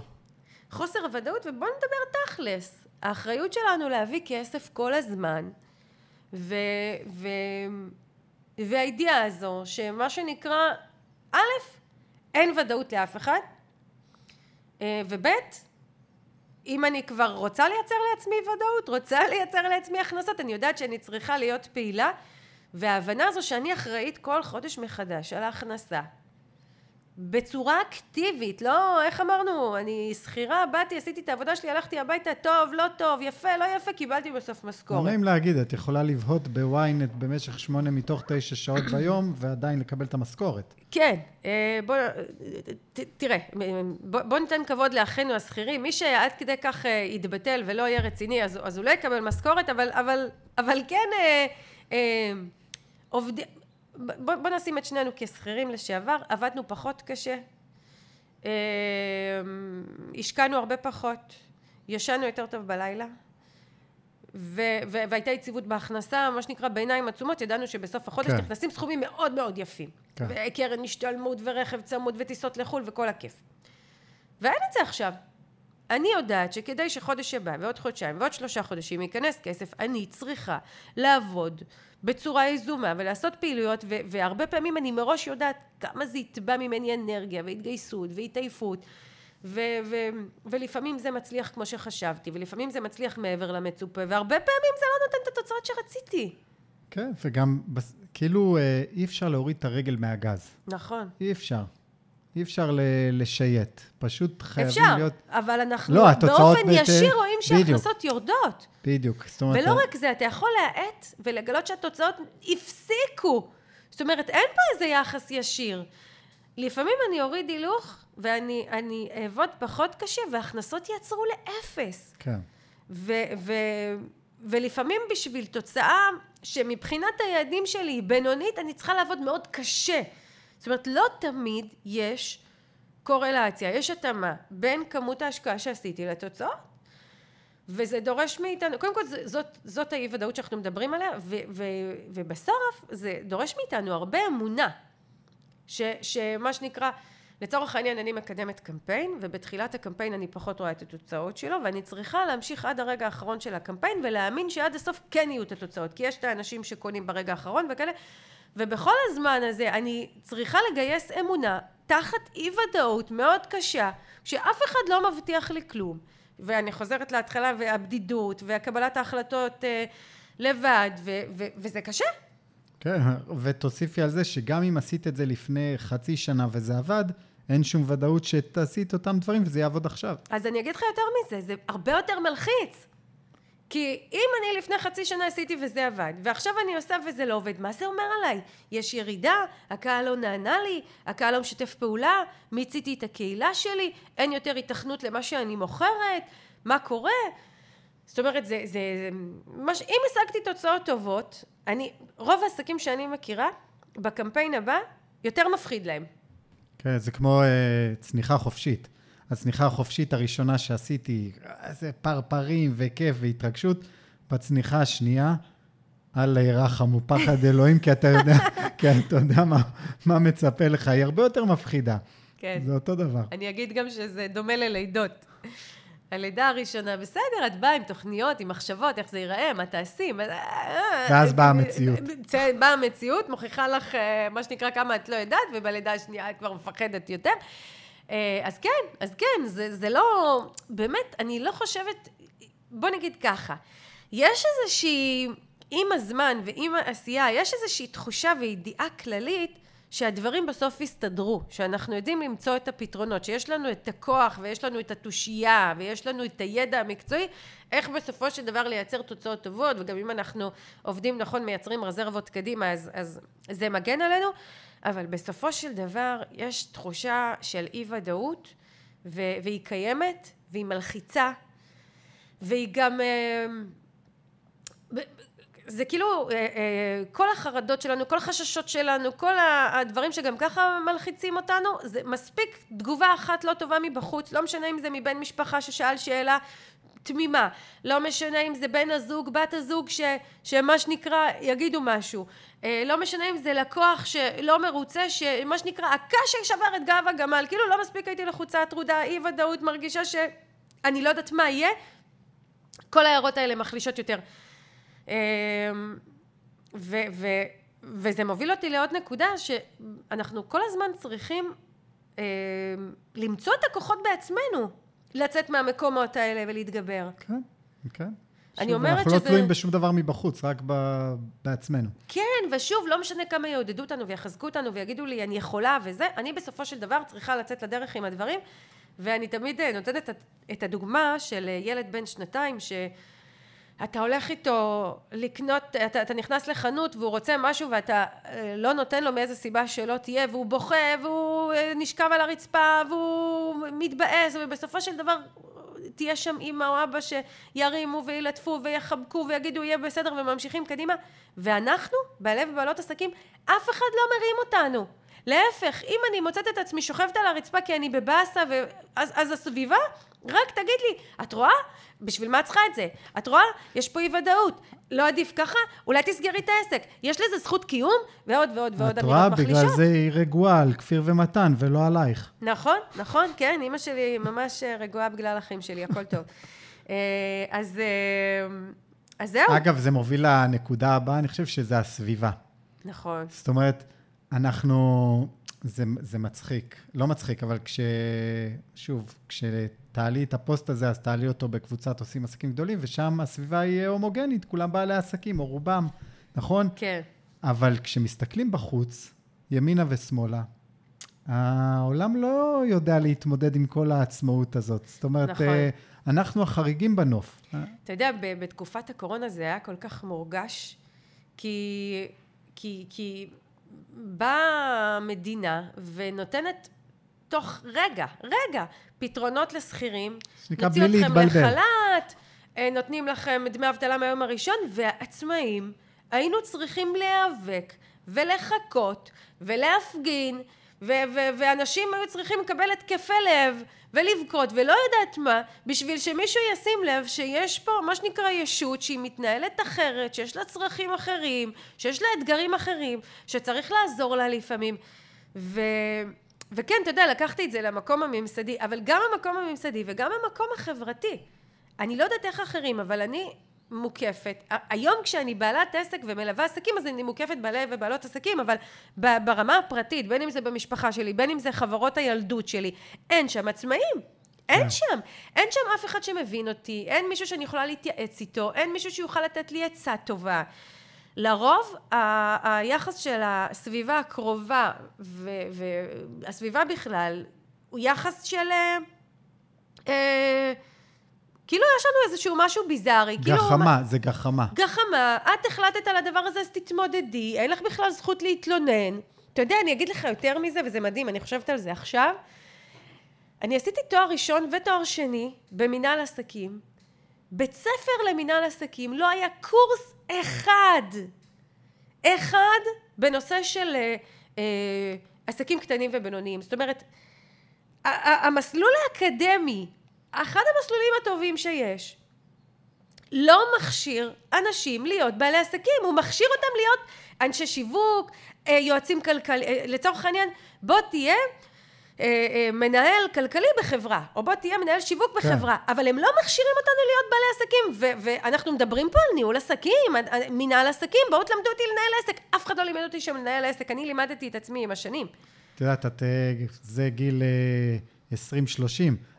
חוסר ודאות, ובואו נדבר תכלס. האחריות שלנו להביא כסף כל הזמן, ו... ו... והידיעה הזו, שמה שנקרא, א', אין ודאות לאף אחד, אה, וב', אם אני כבר רוצה לייצר לעצמי ודאות, רוצה לייצר לעצמי הכנסות, אני יודעת שאני צריכה להיות פעילה, וההבנה הזו שאני אחראית כל חודש מחדש על ההכנסה, בצורה אקטיבית, לא, איך אמרנו, אני שכירה, באתי, עשיתי את העבודה שלי, הלכתי הביתה, טוב, לא טוב, יפה, לא יפה, קיבלתי בסוף לא משכורת. נעים להגיד, את יכולה לבהות בוויינט במשך שמונה מתוך תשע שעות ביום, ועדיין לקבל את המשכורת. כן, אה, בוא, ת, תראה, בוא, בוא ניתן כבוד לאחינו השכירים, מי שעד כדי כך אה, יתבטל ולא יהיה רציני, אז, אז הוא לא יקבל משכורת, אבל, אבל, אבל כן אה, אה, עובדים, בוא, בוא נשים את שנינו כשכירים לשעבר, עבדנו פחות קשה, אה, השקענו הרבה פחות, ישנו יותר טוב בלילה, ו- ו- והייתה יציבות בהכנסה, מה שנקרא בעיניים עצומות, ידענו שבסוף החודש כן. נכנסים סכומים מאוד מאוד יפים. כן. וקרן השתלמות ורכב צמוד וטיסות לחו"ל וכל הכיף. ואין את זה עכשיו. אני יודעת שכדי שחודש הבא ועוד חודשיים ועוד שלושה חודשים ייכנס כסף, אני צריכה לעבוד בצורה יזומה ולעשות פעילויות, ו- והרבה פעמים אני מראש יודעת כמה זה יתבע ממני אנרגיה והתגייסות והתעייפות. ו- ו- ולפעמים זה מצליח כמו שחשבתי, ולפעמים זה מצליח מעבר למצופה, והרבה פעמים זה לא נותן את התוצאות שרציתי. כן, וגם, כאילו, אה, אי אפשר להוריד את הרגל מהגז. נכון. אי אפשר. אי אפשר ל- לשייט. פשוט חייבים אפשר, להיות... אבל אנחנו לא, באופן בת- ישיר רואים בדיוק. שההכנסות יורדות. בדיוק. זאת אומרת... ולא רק זה, אתה יכול להאט ולגלות שהתוצאות הפסיקו. זאת אומרת, אין פה איזה יחס ישיר. לפעמים אני אוריד הילוך ואני אני אעבוד פחות קשה וההכנסות יעצרו לאפס. כן. ו, ו, ולפעמים בשביל תוצאה שמבחינת היעדים שלי היא בינונית, אני צריכה לעבוד מאוד קשה. זאת אומרת, לא תמיד יש קורלציה, יש התאמה בין כמות ההשקעה שעשיתי לתוצאות, וזה דורש מאיתנו, קודם כל זאת, זאת האי ודאות שאנחנו מדברים עליה, ו, ו, ובסוף זה דורש מאיתנו הרבה אמונה, ש, שמה שנקרא, לצורך העניין אני מקדמת קמפיין, ובתחילת הקמפיין אני פחות רואה את התוצאות שלו, ואני צריכה להמשיך עד הרגע האחרון של הקמפיין, ולהאמין שעד הסוף כן יהיו את התוצאות, כי יש את האנשים שקונים ברגע האחרון וכאלה, ובכל הזמן הזה אני צריכה לגייס אמונה תחת אי ודאות מאוד קשה, שאף אחד לא מבטיח לי כלום. ואני חוזרת להתחלה, והבדידות, והקבלת ההחלטות אה, לבד, ו- ו- וזה קשה. כן, ותוסיפי על זה שגם אם עשית את זה לפני חצי שנה וזה עבד, אין שום ודאות שתעשי את אותם דברים וזה יעבוד עכשיו. אז אני אגיד לך יותר מזה, זה הרבה יותר מלחיץ. כי אם אני לפני חצי שנה עשיתי וזה עבד, ועכשיו אני עושה וזה לא עובד, מה זה אומר עליי? יש ירידה, הקהל לא נענה לי, הקהל לא משתף פעולה, מיציתי את הקהילה שלי, אין יותר התכנות למה שאני מוכרת, מה קורה? זאת אומרת, זה, זה, זה מש, אם השגתי תוצאות טובות, אני, רוב העסקים שאני מכירה, בקמפיין הבא, יותר מפחיד להם. כן, זה כמו אה, צניחה חופשית. הצניחה החופשית הראשונה שעשיתי, איזה פרפרים וכיף והתרגשות. בצניחה השנייה, אל ירחם ופחד אלוהים, כי אתה יודע, כי אתה יודע מה, מה מצפה לך, היא הרבה יותר מפחידה. כן. זה אותו דבר. אני אגיד גם שזה דומה ללידות. הלידה הראשונה, בסדר, את באה עם תוכניות, עם מחשבות, איך זה ייראה, מה תעשי. ואז באה המציאות. באה המציאות, מוכיחה לך, אה, מה שנקרא, כמה את לא יודעת, ובלידה השנייה את כבר מפחדת יותר. אה, אז כן, אז כן, זה, זה לא... באמת, אני לא חושבת... בוא נגיד ככה, יש איזושהי... עם הזמן ועם העשייה, יש איזושהי תחושה וידיעה כללית שהדברים בסוף יסתדרו, שאנחנו יודעים למצוא את הפתרונות, שיש לנו את הכוח ויש לנו את התושייה ויש לנו את הידע המקצועי, איך בסופו של דבר לייצר תוצאות טובות, וגם אם אנחנו עובדים נכון, מייצרים רזרבות קדימה, אז, אז זה מגן עלינו, אבל בסופו של דבר יש תחושה של אי ודאות, והיא קיימת, והיא מלחיצה, והיא גם... זה כאילו אה, אה, כל החרדות שלנו, כל החששות שלנו, כל הדברים שגם ככה מלחיצים אותנו, זה מספיק תגובה אחת לא טובה מבחוץ, לא משנה אם זה מבן משפחה ששאל שאלה תמימה, לא משנה אם זה בן הזוג, בת הזוג, ש, שמה שנקרא יגידו משהו, אה, לא משנה אם זה לקוח שלא מרוצה, שמה שנקרא הקש ששבר את גב הגמל, כאילו לא מספיק הייתי לחוצה טרודה, אי ודאות, מרגישה שאני לא יודעת מה יהיה, כל ההערות האלה מחלישות יותר. אמ, ו, ו, וזה מוביל אותי לעוד נקודה שאנחנו כל הזמן צריכים אה, למצוא את הכוחות בעצמנו לצאת מהמקומות האלה ולהתגבר. כן, כן. אני אומרת אנחנו שזה... אנחנו לא תלויים בשום דבר מבחוץ, רק ב... בעצמנו. כן, ושוב, לא משנה כמה יעודדו אותנו ויחזקו אותנו ויגידו לי, אני יכולה וזה, אני בסופו של דבר צריכה לצאת לדרך עם הדברים, ואני תמיד אה, נותנת את הדוגמה של אה, ילד בן שנתיים, ש... אתה הולך איתו לקנות, אתה, אתה נכנס לחנות והוא רוצה משהו ואתה אה, לא נותן לו מאיזה סיבה שלא תהיה והוא בוכה והוא אה, נשכב על הרצפה והוא מתבאס ובסופו של דבר תהיה שם אימא או אבא שירימו וילטפו ויחבקו ויגידו יהיה בסדר וממשיכים קדימה. ואנחנו, בעלי ובעלות עסקים, אף אחד לא מרים אותנו. להפך, אם אני מוצאת את עצמי שוכבת על הרצפה כי אני בבאסה, אז, אז הסביבה, רק תגיד לי, את רואה? בשביל מה את צריכה את זה? את רואה? יש פה אי ודאות. לא עדיף ככה? אולי תסגרי את העסק. יש לזה זכות קיום? ועוד ועוד ועוד אמירות מחלישות. את רואה? בגלל זה היא רגועה על כפיר ומתן, ולא עלייך. נכון, נכון, כן. אימא שלי ממש רגועה בגלל החיים שלי, הכל טוב. אה, אז, אה, אז זהו. אגב, זה מוביל לנקודה הבאה, אני חושב שזה הסביבה. נכון. זאת אומרת, אנחנו... זה, זה מצחיק. לא מצחיק, אבל כש... שוב, כשתעלי את הפוסט הזה, אז תעלי אותו בקבוצת עושים עסקים גדולים, ושם הסביבה היא הומוגנית, כולם בעלי עסקים, או רובם, נכון? כן. אבל כשמסתכלים בחוץ, ימינה ושמאלה, העולם לא יודע להתמודד עם כל העצמאות הזאת. זאת אומרת, נכון. אה, אנחנו החריגים בנוף. אתה יודע, בתקופת הקורונה זה היה כל כך מורגש, כי, כי, כי באה המדינה ונותנת תוך רגע, רגע, פתרונות לשכירים. נוציא אתכם לחל"ת, נותנים לכם דמי אבטלה מהיום הראשון, והעצמאים, היינו צריכים להיאבק ולחכות ולהפגין, ואנשים היו צריכים לקבל התקפי לב. ולבכות ולא יודעת מה, בשביל שמישהו ישים לב שיש פה מה שנקרא ישות שהיא מתנהלת אחרת, שיש לה צרכים אחרים, שיש לה אתגרים אחרים, שצריך לעזור לה לפעמים. ו... וכן, אתה יודע, לקחתי את זה למקום הממסדי, אבל גם המקום הממסדי וגם המקום החברתי. אני לא יודעת איך אחרים, אבל אני מוקפת. היום כשאני בעלת עסק ומלווה עסקים, אז אני מוקפת בעלי ובעלות עסקים, אבל ברמה הפרטית, בין אם זה במשפחה שלי, בין אם זה חברות הילדות שלי, אין שם עצמאים. אין כן. שם. אין שם אף אחד שמבין אותי, אין מישהו שאני יכולה להתייעץ איתו, אין מישהו שיוכל לתת לי עצה טובה. לרוב ה- היחס של הסביבה הקרובה והסביבה בכלל הוא יחס של אה, אה, כאילו יש לנו איזשהו משהו ביזארי. כאילו גחמה, כאילו, זה גחמה. גחמה, את החלטת על הדבר הזה, אז תתמודדי, אין לך בכלל זכות להתלונן. אתה יודע, אני אגיד לך יותר מזה, וזה מדהים, אני חושבת על זה עכשיו. אני עשיתי תואר ראשון ותואר שני במנהל עסקים. בית ספר למנהל עסקים לא היה קורס אחד, אחד בנושא של אה, אה, עסקים קטנים ובינוניים. זאת אומרת, המסלול האקדמי אחד המסלולים הטובים שיש. לא מכשיר אנשים להיות בעלי עסקים, הוא מכשיר אותם להיות אנשי שיווק, אה, יועצים כלכליים, לצורך העניין, בוא תהיה אה, אה, מנהל כלכלי בחברה, או בוא תהיה מנהל שיווק כן. בחברה, אבל הם לא מכשירים אותנו להיות בעלי עסקים, ו- ואנחנו מדברים פה על ניהול עסקים, מנהל עסקים, בואו תלמדו אותי לנהל עסק, אף אחד לא לימד אותי שם לנהל עסק, אני לימדתי את עצמי עם השנים. את יודעת, את, זה גיל 20-30,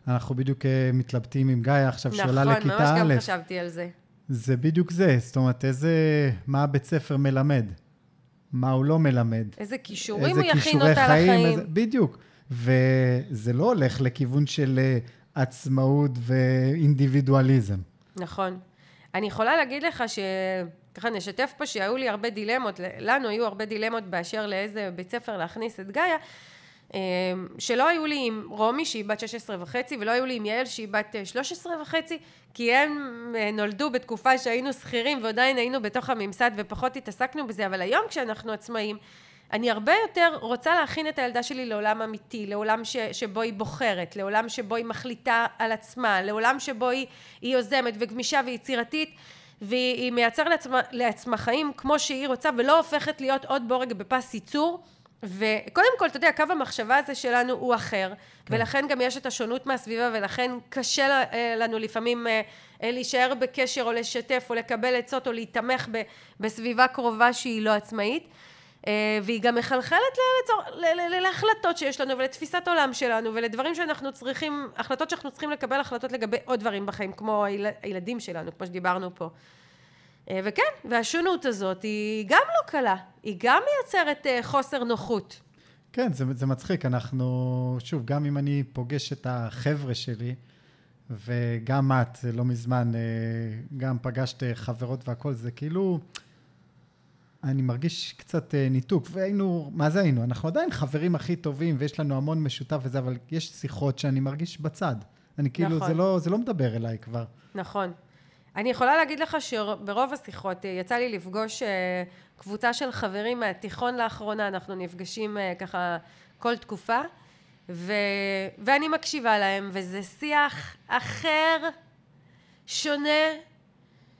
אנחנו בדיוק מתלבטים עם גיא עכשיו, נכון, שעולה לכיתה א'. נכון, ממש גם חשבתי על זה. זה בדיוק זה, זאת אומרת, איזה, מה הבית ספר מלמד, מה הוא לא מלמד. איזה כישורים איזה הוא יכין אותה חיים, לחיים. איזה, בדיוק. וזה לא הולך לכיוון של אה, עצמאות ואינדיבידואליזם. נכון. אני יכולה להגיד לך ש... ככה נשתף פה שהיו לי הרבה דילמות, לנו היו הרבה דילמות באשר לאיזה בית ספר להכניס את גאיה, אה, שלא היו לי עם רומי שהיא בת 16 וחצי ולא היו לי עם יעל שהיא בת 13 אה, וחצי כי הם נולדו בתקופה שהיינו שכירים ועדיין היינו בתוך הממסד ופחות התעסקנו בזה אבל היום כשאנחנו עצמאים אני הרבה יותר רוצה להכין את הילדה שלי לעולם אמיתי, לעולם ש, שבו היא בוחרת, לעולם שבו היא מחליטה על עצמה, לעולם שבו היא, היא יוזמת וגמישה ויצירתית והיא מייצרת לעצמה, לעצמה חיים כמו שהיא רוצה ולא הופכת להיות עוד בורג בפס ייצור וקודם כל, אתה יודע, קו המחשבה הזה שלנו הוא אחר, כן. ולכן גם יש את השונות מהסביבה, ולכן קשה אה, לנו לפעמים אה, אה, להישאר בקשר או לשתף או לקבל עצות או להיתמך בסביבה קרובה שהיא לא עצמאית. והיא גם מחלחלת לצור... להחלטות שיש לנו ולתפיסת עולם שלנו ולדברים שאנחנו צריכים, החלטות שאנחנו צריכים לקבל החלטות לגבי עוד דברים בחיים, כמו היל... הילדים שלנו, כמו שדיברנו פה. אה, וכן, והשונות הזאת היא גם לא קלה, היא גם מייצרת אה, חוסר נוחות. כן, זה, זה מצחיק, אנחנו, שוב, גם אם אני פוגש את החבר'ה שלי, וגם את, לא מזמן, גם פגשת חברות והכול, זה כאילו... אני מרגיש קצת אה, ניתוק, והיינו, מה זה היינו? אנחנו עדיין חברים הכי טובים, ויש לנו המון משותף וזה, אבל יש שיחות שאני מרגיש בצד. אני כאילו, נכון. זה, לא, זה לא מדבר אליי כבר. נכון. אני יכולה להגיד לך שברוב השיחות אה, יצא לי לפגוש אה, קבוצה של חברים מהתיכון לאחרונה, אנחנו נפגשים ככה כל תקופה, ו... ואני מקשיבה להם, וזה שיח אחר, שונה,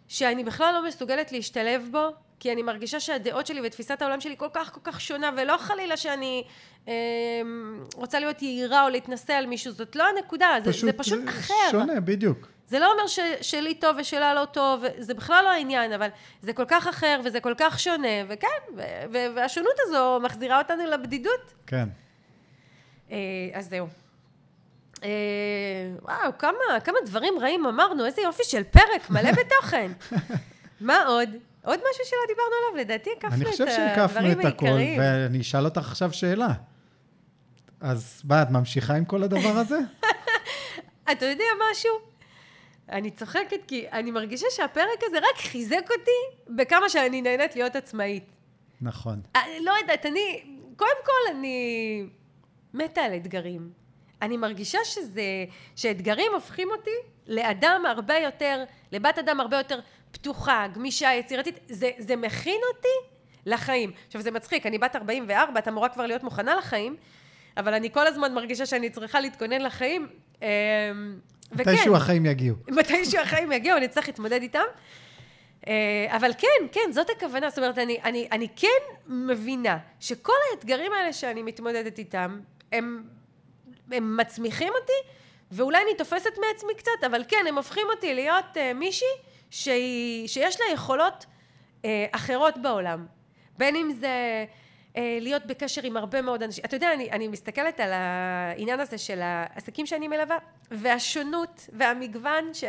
שאני בכלל לא מסוגלת להשתלב בו, כי אני מרגישה שהדעות שלי ותפיסת העולם שלי כל כך כל כך שונה, ולא חלילה שאני אה, רוצה להיות יהירה או להתנשא על מישהו, זאת לא הנקודה, פשוט, זה, זה פשוט זה אחר. שונה, בדיוק. זה לא אומר ש, שלי טוב ושלה לא טוב, זה בכלל לא העניין, אבל זה כל כך אחר וזה כל כך שונה, וכן, ו, ו, והשונות הזו מחזירה אותנו לבדידות. כן. אה, אז זהו. אה, וואו, כמה, כמה דברים רעים אמרנו, איזה יופי של פרק, מלא בתוכן. מה עוד? עוד משהו שלא דיברנו עליו, לדעתי הקפנו את הדברים העיקריים. אני חושב שהקפנו את הכל, ואני אשאל אותך עכשיו שאלה. אז מה, את ממשיכה עם כל הדבר הזה? אתה יודע משהו? אני צוחקת כי אני מרגישה שהפרק הזה רק חיזק אותי בכמה שאני נהנית להיות עצמאית. נכון. אני לא יודעת, אני... קודם כל, אני מתה על אתגרים. אני מרגישה שזה... שאתגרים הופכים אותי לאדם הרבה יותר, לבת אדם הרבה יותר פתוחה, גמישה, יצירתית, זה, זה מכין אותי לחיים. עכשיו זה מצחיק, אני בת 44, את אמורה כבר להיות מוכנה לחיים, אבל אני כל הזמן מרגישה שאני צריכה להתכונן לחיים. וכן. מתישהו החיים יגיעו. מתישהו החיים יגיעו, אני צריך להתמודד איתם. אה, אבל כן, כן, זאת הכוונה. זאת אומרת, אני, אני, אני כן מבינה שכל האתגרים האלה שאני מתמודדת איתם, הם, הם מצמיחים אותי, ואולי אני תופסת מעצמי קצת, אבל כן, הם הופכים אותי להיות uh, מישהי שהיא, שיש לה יכולות אה, אחרות בעולם. בין אם זה להיות בקשר עם הרבה מאוד אנשים. אתה יודע, אני, אני מסתכלת על העניין הזה של העסקים שאני מלווה, והשונות והמגוון ש,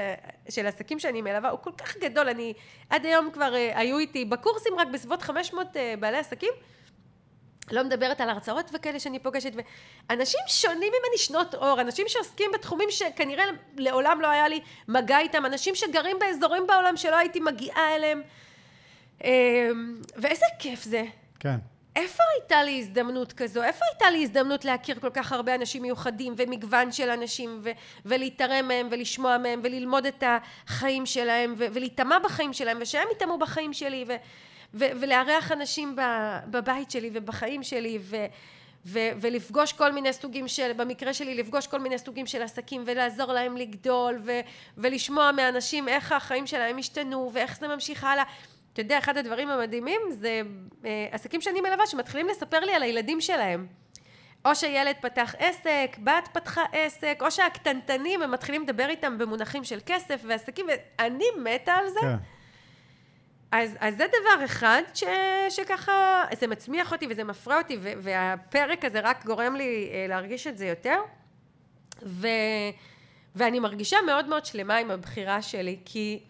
של עסקים שאני מלווה הוא כל כך גדול. אני עד היום כבר אה, היו איתי בקורסים רק בסביבות 500 אה, בעלי עסקים. לא מדברת על הרצאות וכאלה שאני פוגשת, ואנשים שונים ממני שנות אור, אנשים שעוסקים בתחומים שכנראה לעולם לא היה לי מגע איתם, אנשים שגרים באזורים בעולם שלא הייתי מגיעה אליהם, ואיזה כיף זה. כן. איפה הייתה לי הזדמנות כזו? איפה הייתה לי הזדמנות להכיר כל כך הרבה אנשים מיוחדים ומגוון של אנשים ו- ולהתערם מהם ולשמוע מהם וללמוד את החיים שלהם ו- ולהיטמע בחיים שלהם ושהם יטמעו בחיים שלי ו- ו- ולארח אנשים בבית שלי ובחיים שלי ו- ו- ולפגוש כל מיני סוגים של, במקרה שלי, לפגוש כל מיני סוגים של עסקים ולעזור להם לגדול ו- ולשמוע מאנשים איך החיים שלהם השתנו ואיך זה ממשיך הלאה. אתה יודע, אחד הדברים המדהימים זה אה, עסקים שאני מלווה שמתחילים לספר לי על הילדים שלהם. או שילד פתח עסק, בת פתחה עסק, או שהקטנטנים, הם מתחילים לדבר איתם במונחים של כסף ועסקים, ואני מתה על זה. כן. אז, אז זה דבר אחד ש, שככה, זה מצמיח אותי וזה מפרה אותי, ו, והפרק הזה רק גורם לי אה, להרגיש את זה יותר. ו, ואני מרגישה מאוד מאוד שלמה עם הבחירה שלי, כי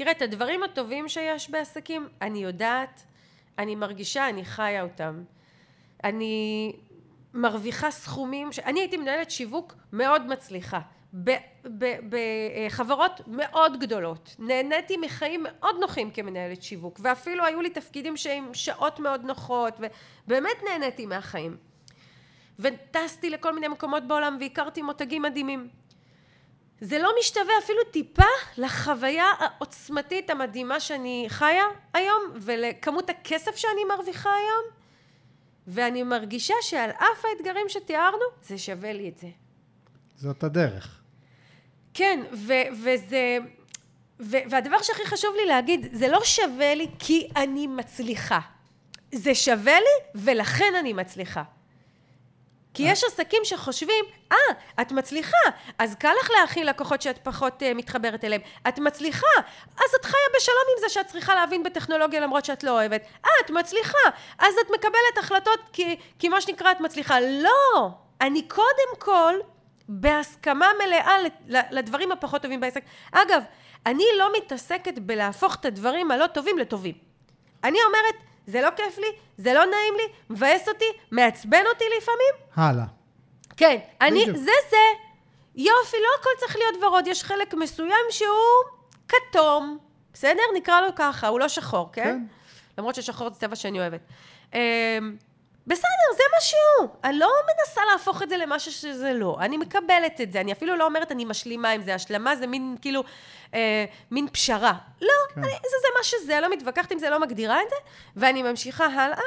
תראה, את הדברים הטובים שיש בעסקים, אני יודעת, אני מרגישה, אני חיה אותם. אני מרוויחה סכומים, ש... אני הייתי מנהלת שיווק מאוד מצליחה. בחברות מאוד גדולות. נהניתי מחיים מאוד נוחים כמנהלת שיווק, ואפילו היו לי תפקידים שהם שעות מאוד נוחות, ובאמת נהניתי מהחיים. וטסתי לכל מיני מקומות בעולם והכרתי מותגים מדהימים. זה לא משתווה אפילו טיפה לחוויה העוצמתית המדהימה שאני חיה היום, ולכמות הכסף שאני מרוויחה היום, ואני מרגישה שעל אף האתגרים שתיארנו, זה שווה לי את זה. זאת הדרך. כן, ו- וזה... ו- והדבר שהכי חשוב לי להגיד, זה לא שווה לי כי אני מצליחה. זה שווה לי ולכן אני מצליחה. כי יש עסקים שחושבים, אה, את מצליחה, אז קל לך להכיל לקוחות שאת פחות uh, מתחברת אליהם. את מצליחה, אז את חיה בשלום עם זה שאת צריכה להבין בטכנולוגיה למרות שאת לא אוהבת. אה, את מצליחה, אז את מקבלת החלטות כי, כי מה שנקרא את מצליחה. לא! אני קודם כל בהסכמה מלאה לדברים הפחות טובים בעסק. אגב, אני לא מתעסקת בלהפוך את הדברים הלא טובים לטובים. אני אומרת, זה לא כיף לי, זה לא נעים לי, מבאס אותי, מעצבן אותי לפעמים. הלאה. כן, אני, בדיוק. זה זה. יופי, לא הכל צריך להיות ורוד, יש חלק מסוים שהוא כתום, בסדר? נקרא לו ככה, הוא לא שחור, כן? כן. למרות ששחור זה צבע שאני אוהבת. אמ, בסדר, זה מה שהוא. אני לא מנסה להפוך את זה למשהו שזה לא. אני מקבלת את זה. אני אפילו לא אומרת אני משלימה עם זה. השלמה זה מין, כאילו, אה, מין פשרה. לא, כן. אני, זה, זה מה שזה, לא מתווכחת עם זה, לא מגדירה את זה, ואני ממשיכה הלאה,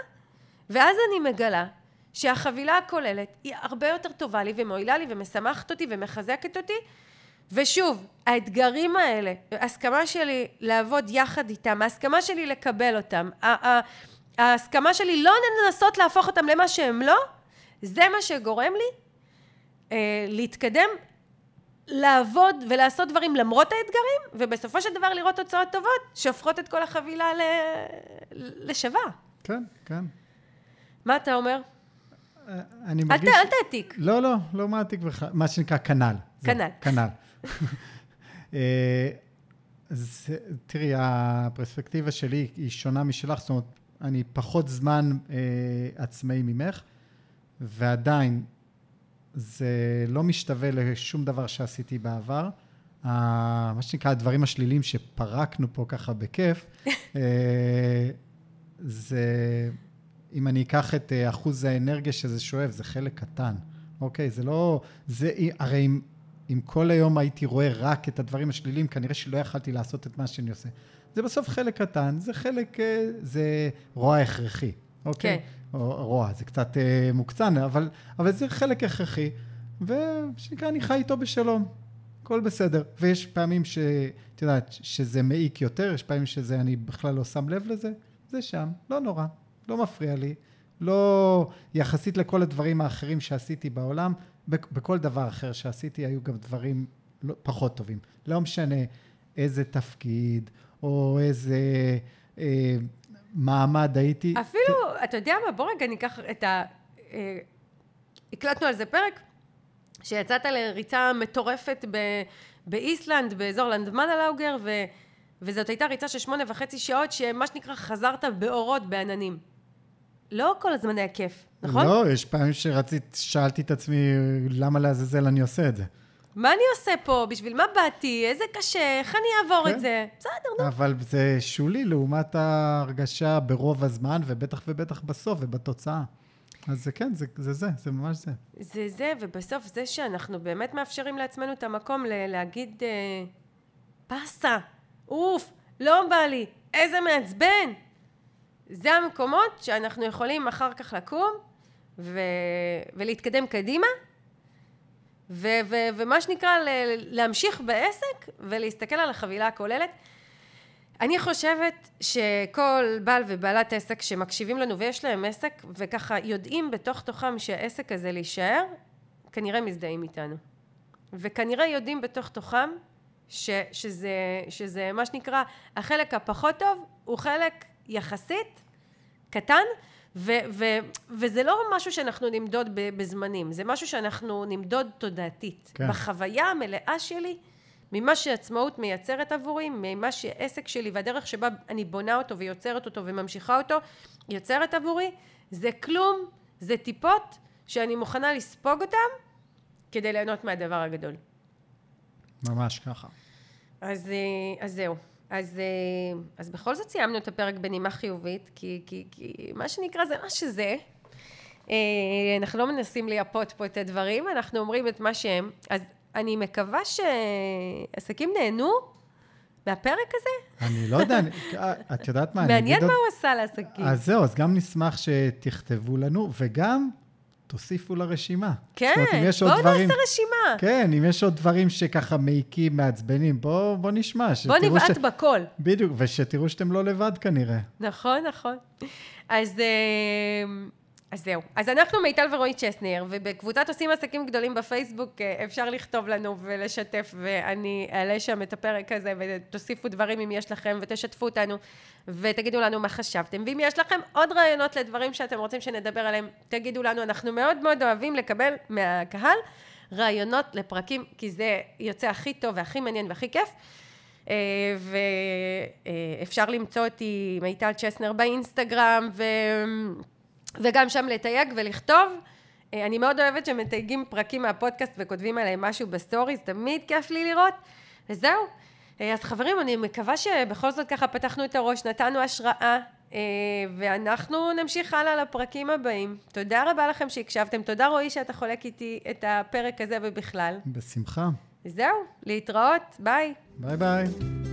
ואז אני מגלה שהחבילה הכוללת היא הרבה יותר טובה לי ומועילה לי ומשמחת אותי ומחזקת אותי. ושוב, האתגרים האלה, ההסכמה שלי לעבוד יחד איתם, ההסכמה שלי לקבל אותם, ההסכמה שלי לא לנסות להפוך אותם למה שהם לא, זה מה שגורם לי אה, להתקדם, לעבוד ולעשות דברים למרות האתגרים, ובסופו של דבר לראות תוצאות טובות שהופכות את כל החבילה ל... לשווה. כן, כן. מה אתה אומר? אה, אני מרגיש... אל, ת, אל תעתיק. לא, לא, לא מעתיק בכלל. מה שנקרא כנ"ל. כנ"ל. כנ"ל. אה, תראי, הפרספקטיבה שלי היא שונה משלך, זאת אומרת, אני פחות זמן אה, עצמאי ממך, ועדיין זה לא משתווה לשום דבר שעשיתי בעבר. מה שנקרא, הדברים השליליים שפרקנו פה ככה בכיף, אה, זה, אם אני אקח את אה, אחוז האנרגיה שזה שואב, זה חלק קטן, אוקיי? זה לא, זה, הרי אם, אם כל היום הייתי רואה רק את הדברים השליליים, כנראה שלא יכלתי לעשות את מה שאני עושה. זה בסוף חלק קטן, זה חלק, אה, זה רוע הכרחי, אוקיי? כן. רוע, זה קצת אה, מוקצן, אבל, אבל זה חלק הכרחי, ושנקרא, אני חי איתו בשלום, הכל בסדר. ויש פעמים ש... את יודעת, שזה מעיק יותר, יש פעמים שזה, אני בכלל לא שם לב לזה, זה שם, לא נורא, לא מפריע לי. לא, יחסית לכל הדברים האחרים שעשיתי בעולם, בכל דבר אחר שעשיתי היו גם דברים לא, פחות טובים. לא משנה איזה תפקיד, או איזה אה, מעמד הייתי. אפילו, ת... אתה יודע מה, בוא רגע ניקח את ה... אה, הקלטנו על זה פרק, שיצאת לריצה מטורפת ב... באיסלנד, באזור לנדמנלאוגר, ו... וזאת הייתה ריצה של שמונה וחצי שעות, שמה שנקרא חזרת באורות, בעננים. לא כל הזמן היה כיף, נכון? לא, יש פעמים שרצית, שאלתי את עצמי, למה לעזאזל אני עושה את זה? מה אני עושה פה? בשביל מה באתי? איזה קשה? איך אני אעבור כן. את זה? בסדר, נו. אבל זה שולי לעומת ההרגשה ברוב הזמן, ובטח ובטח בסוף ובתוצאה. אז זה כן, זה זה, זה, זה ממש זה. זה זה, ובסוף זה שאנחנו באמת מאפשרים לעצמנו את המקום ל- להגיד, אה, פסה, אוף, לא בא לי, איזה מעצבן. זה המקומות שאנחנו יכולים אחר כך לקום ו, ולהתקדם קדימה, ו, ו, ומה שנקרא, ל, להמשיך בעסק ולהסתכל על החבילה הכוללת. אני חושבת שכל בעל ובעלת עסק שמקשיבים לנו ויש להם עסק וככה יודעים בתוך תוכם שהעסק הזה להישאר, כנראה מזדהים איתנו. וכנראה יודעים בתוך תוכם ש, שזה, שזה מה שנקרא החלק הפחות טוב הוא חלק יחסית קטן ו, ו, וזה לא משהו שאנחנו נמדוד בזמנים, זה משהו שאנחנו נמדוד תודעתית. כן. בחוויה המלאה שלי ממה שעצמאות מייצרת עבורי, ממה שעסק שלי והדרך שבה אני בונה אותו ויוצרת אותו וממשיכה אותו, יוצרת עבורי, זה כלום, זה טיפות שאני מוכנה לספוג אותם כדי ליהנות מהדבר הגדול. ממש ככה. אז, אה, אז זהו. אז, אה, אז בכל זאת סיימנו את הפרק בנימה חיובית, כי, כי, כי מה שנקרא זה מה שזה. אה, אנחנו לא מנסים לייפות פה את הדברים, אנחנו אומרים את מה שהם. אז אני מקווה שעסקים נהנו מהפרק הזה. אני לא יודע, את יודעת מה, מעניין מה הוא עשה לעסקים. אז זהו, אז גם נשמח שתכתבו לנו, וגם תוסיפו לרשימה. כן, בואו דברים, נעשה רשימה. כן, אם יש עוד דברים שככה מעיקים, מעצבנים, בואו בוא נשמע. בואו נבעט ש... בכל. בדיוק, ושתראו שאתם לא לבד כנראה. נכון, נכון. אז... אז זהו. אז אנחנו מיטל ורועי צ'סנר, ובקבוצת עושים עסקים גדולים בפייסבוק אה, אפשר לכתוב לנו ולשתף, ואני אעלה שם את הפרק הזה, ותוסיפו דברים אם יש לכם, ותשתפו אותנו, ותגידו לנו מה חשבתם. ואם יש לכם עוד רעיונות לדברים שאתם רוצים שנדבר עליהם, תגידו לנו, אנחנו מאוד מאוד אוהבים לקבל מהקהל רעיונות לפרקים, כי זה יוצא הכי טוב והכי מעניין והכי כיף. אה, ואפשר למצוא אותי מיטל צ'סנר באינסטגרם, ו... וגם שם לתייג ולכתוב. אה, אני מאוד אוהבת שמתייגים פרקים מהפודקאסט וכותבים עליהם משהו בסטוריז, תמיד כיף לי לראות. וזהו. אה, אז חברים, אני מקווה שבכל זאת ככה פתחנו את הראש, נתנו השראה, אה, ואנחנו נמשיך הלאה לפרקים הבאים. תודה רבה לכם שהקשבתם. תודה רועי שאתה חולק איתי את הפרק הזה ובכלל. בשמחה. זהו, להתראות, ביי. ביי ביי.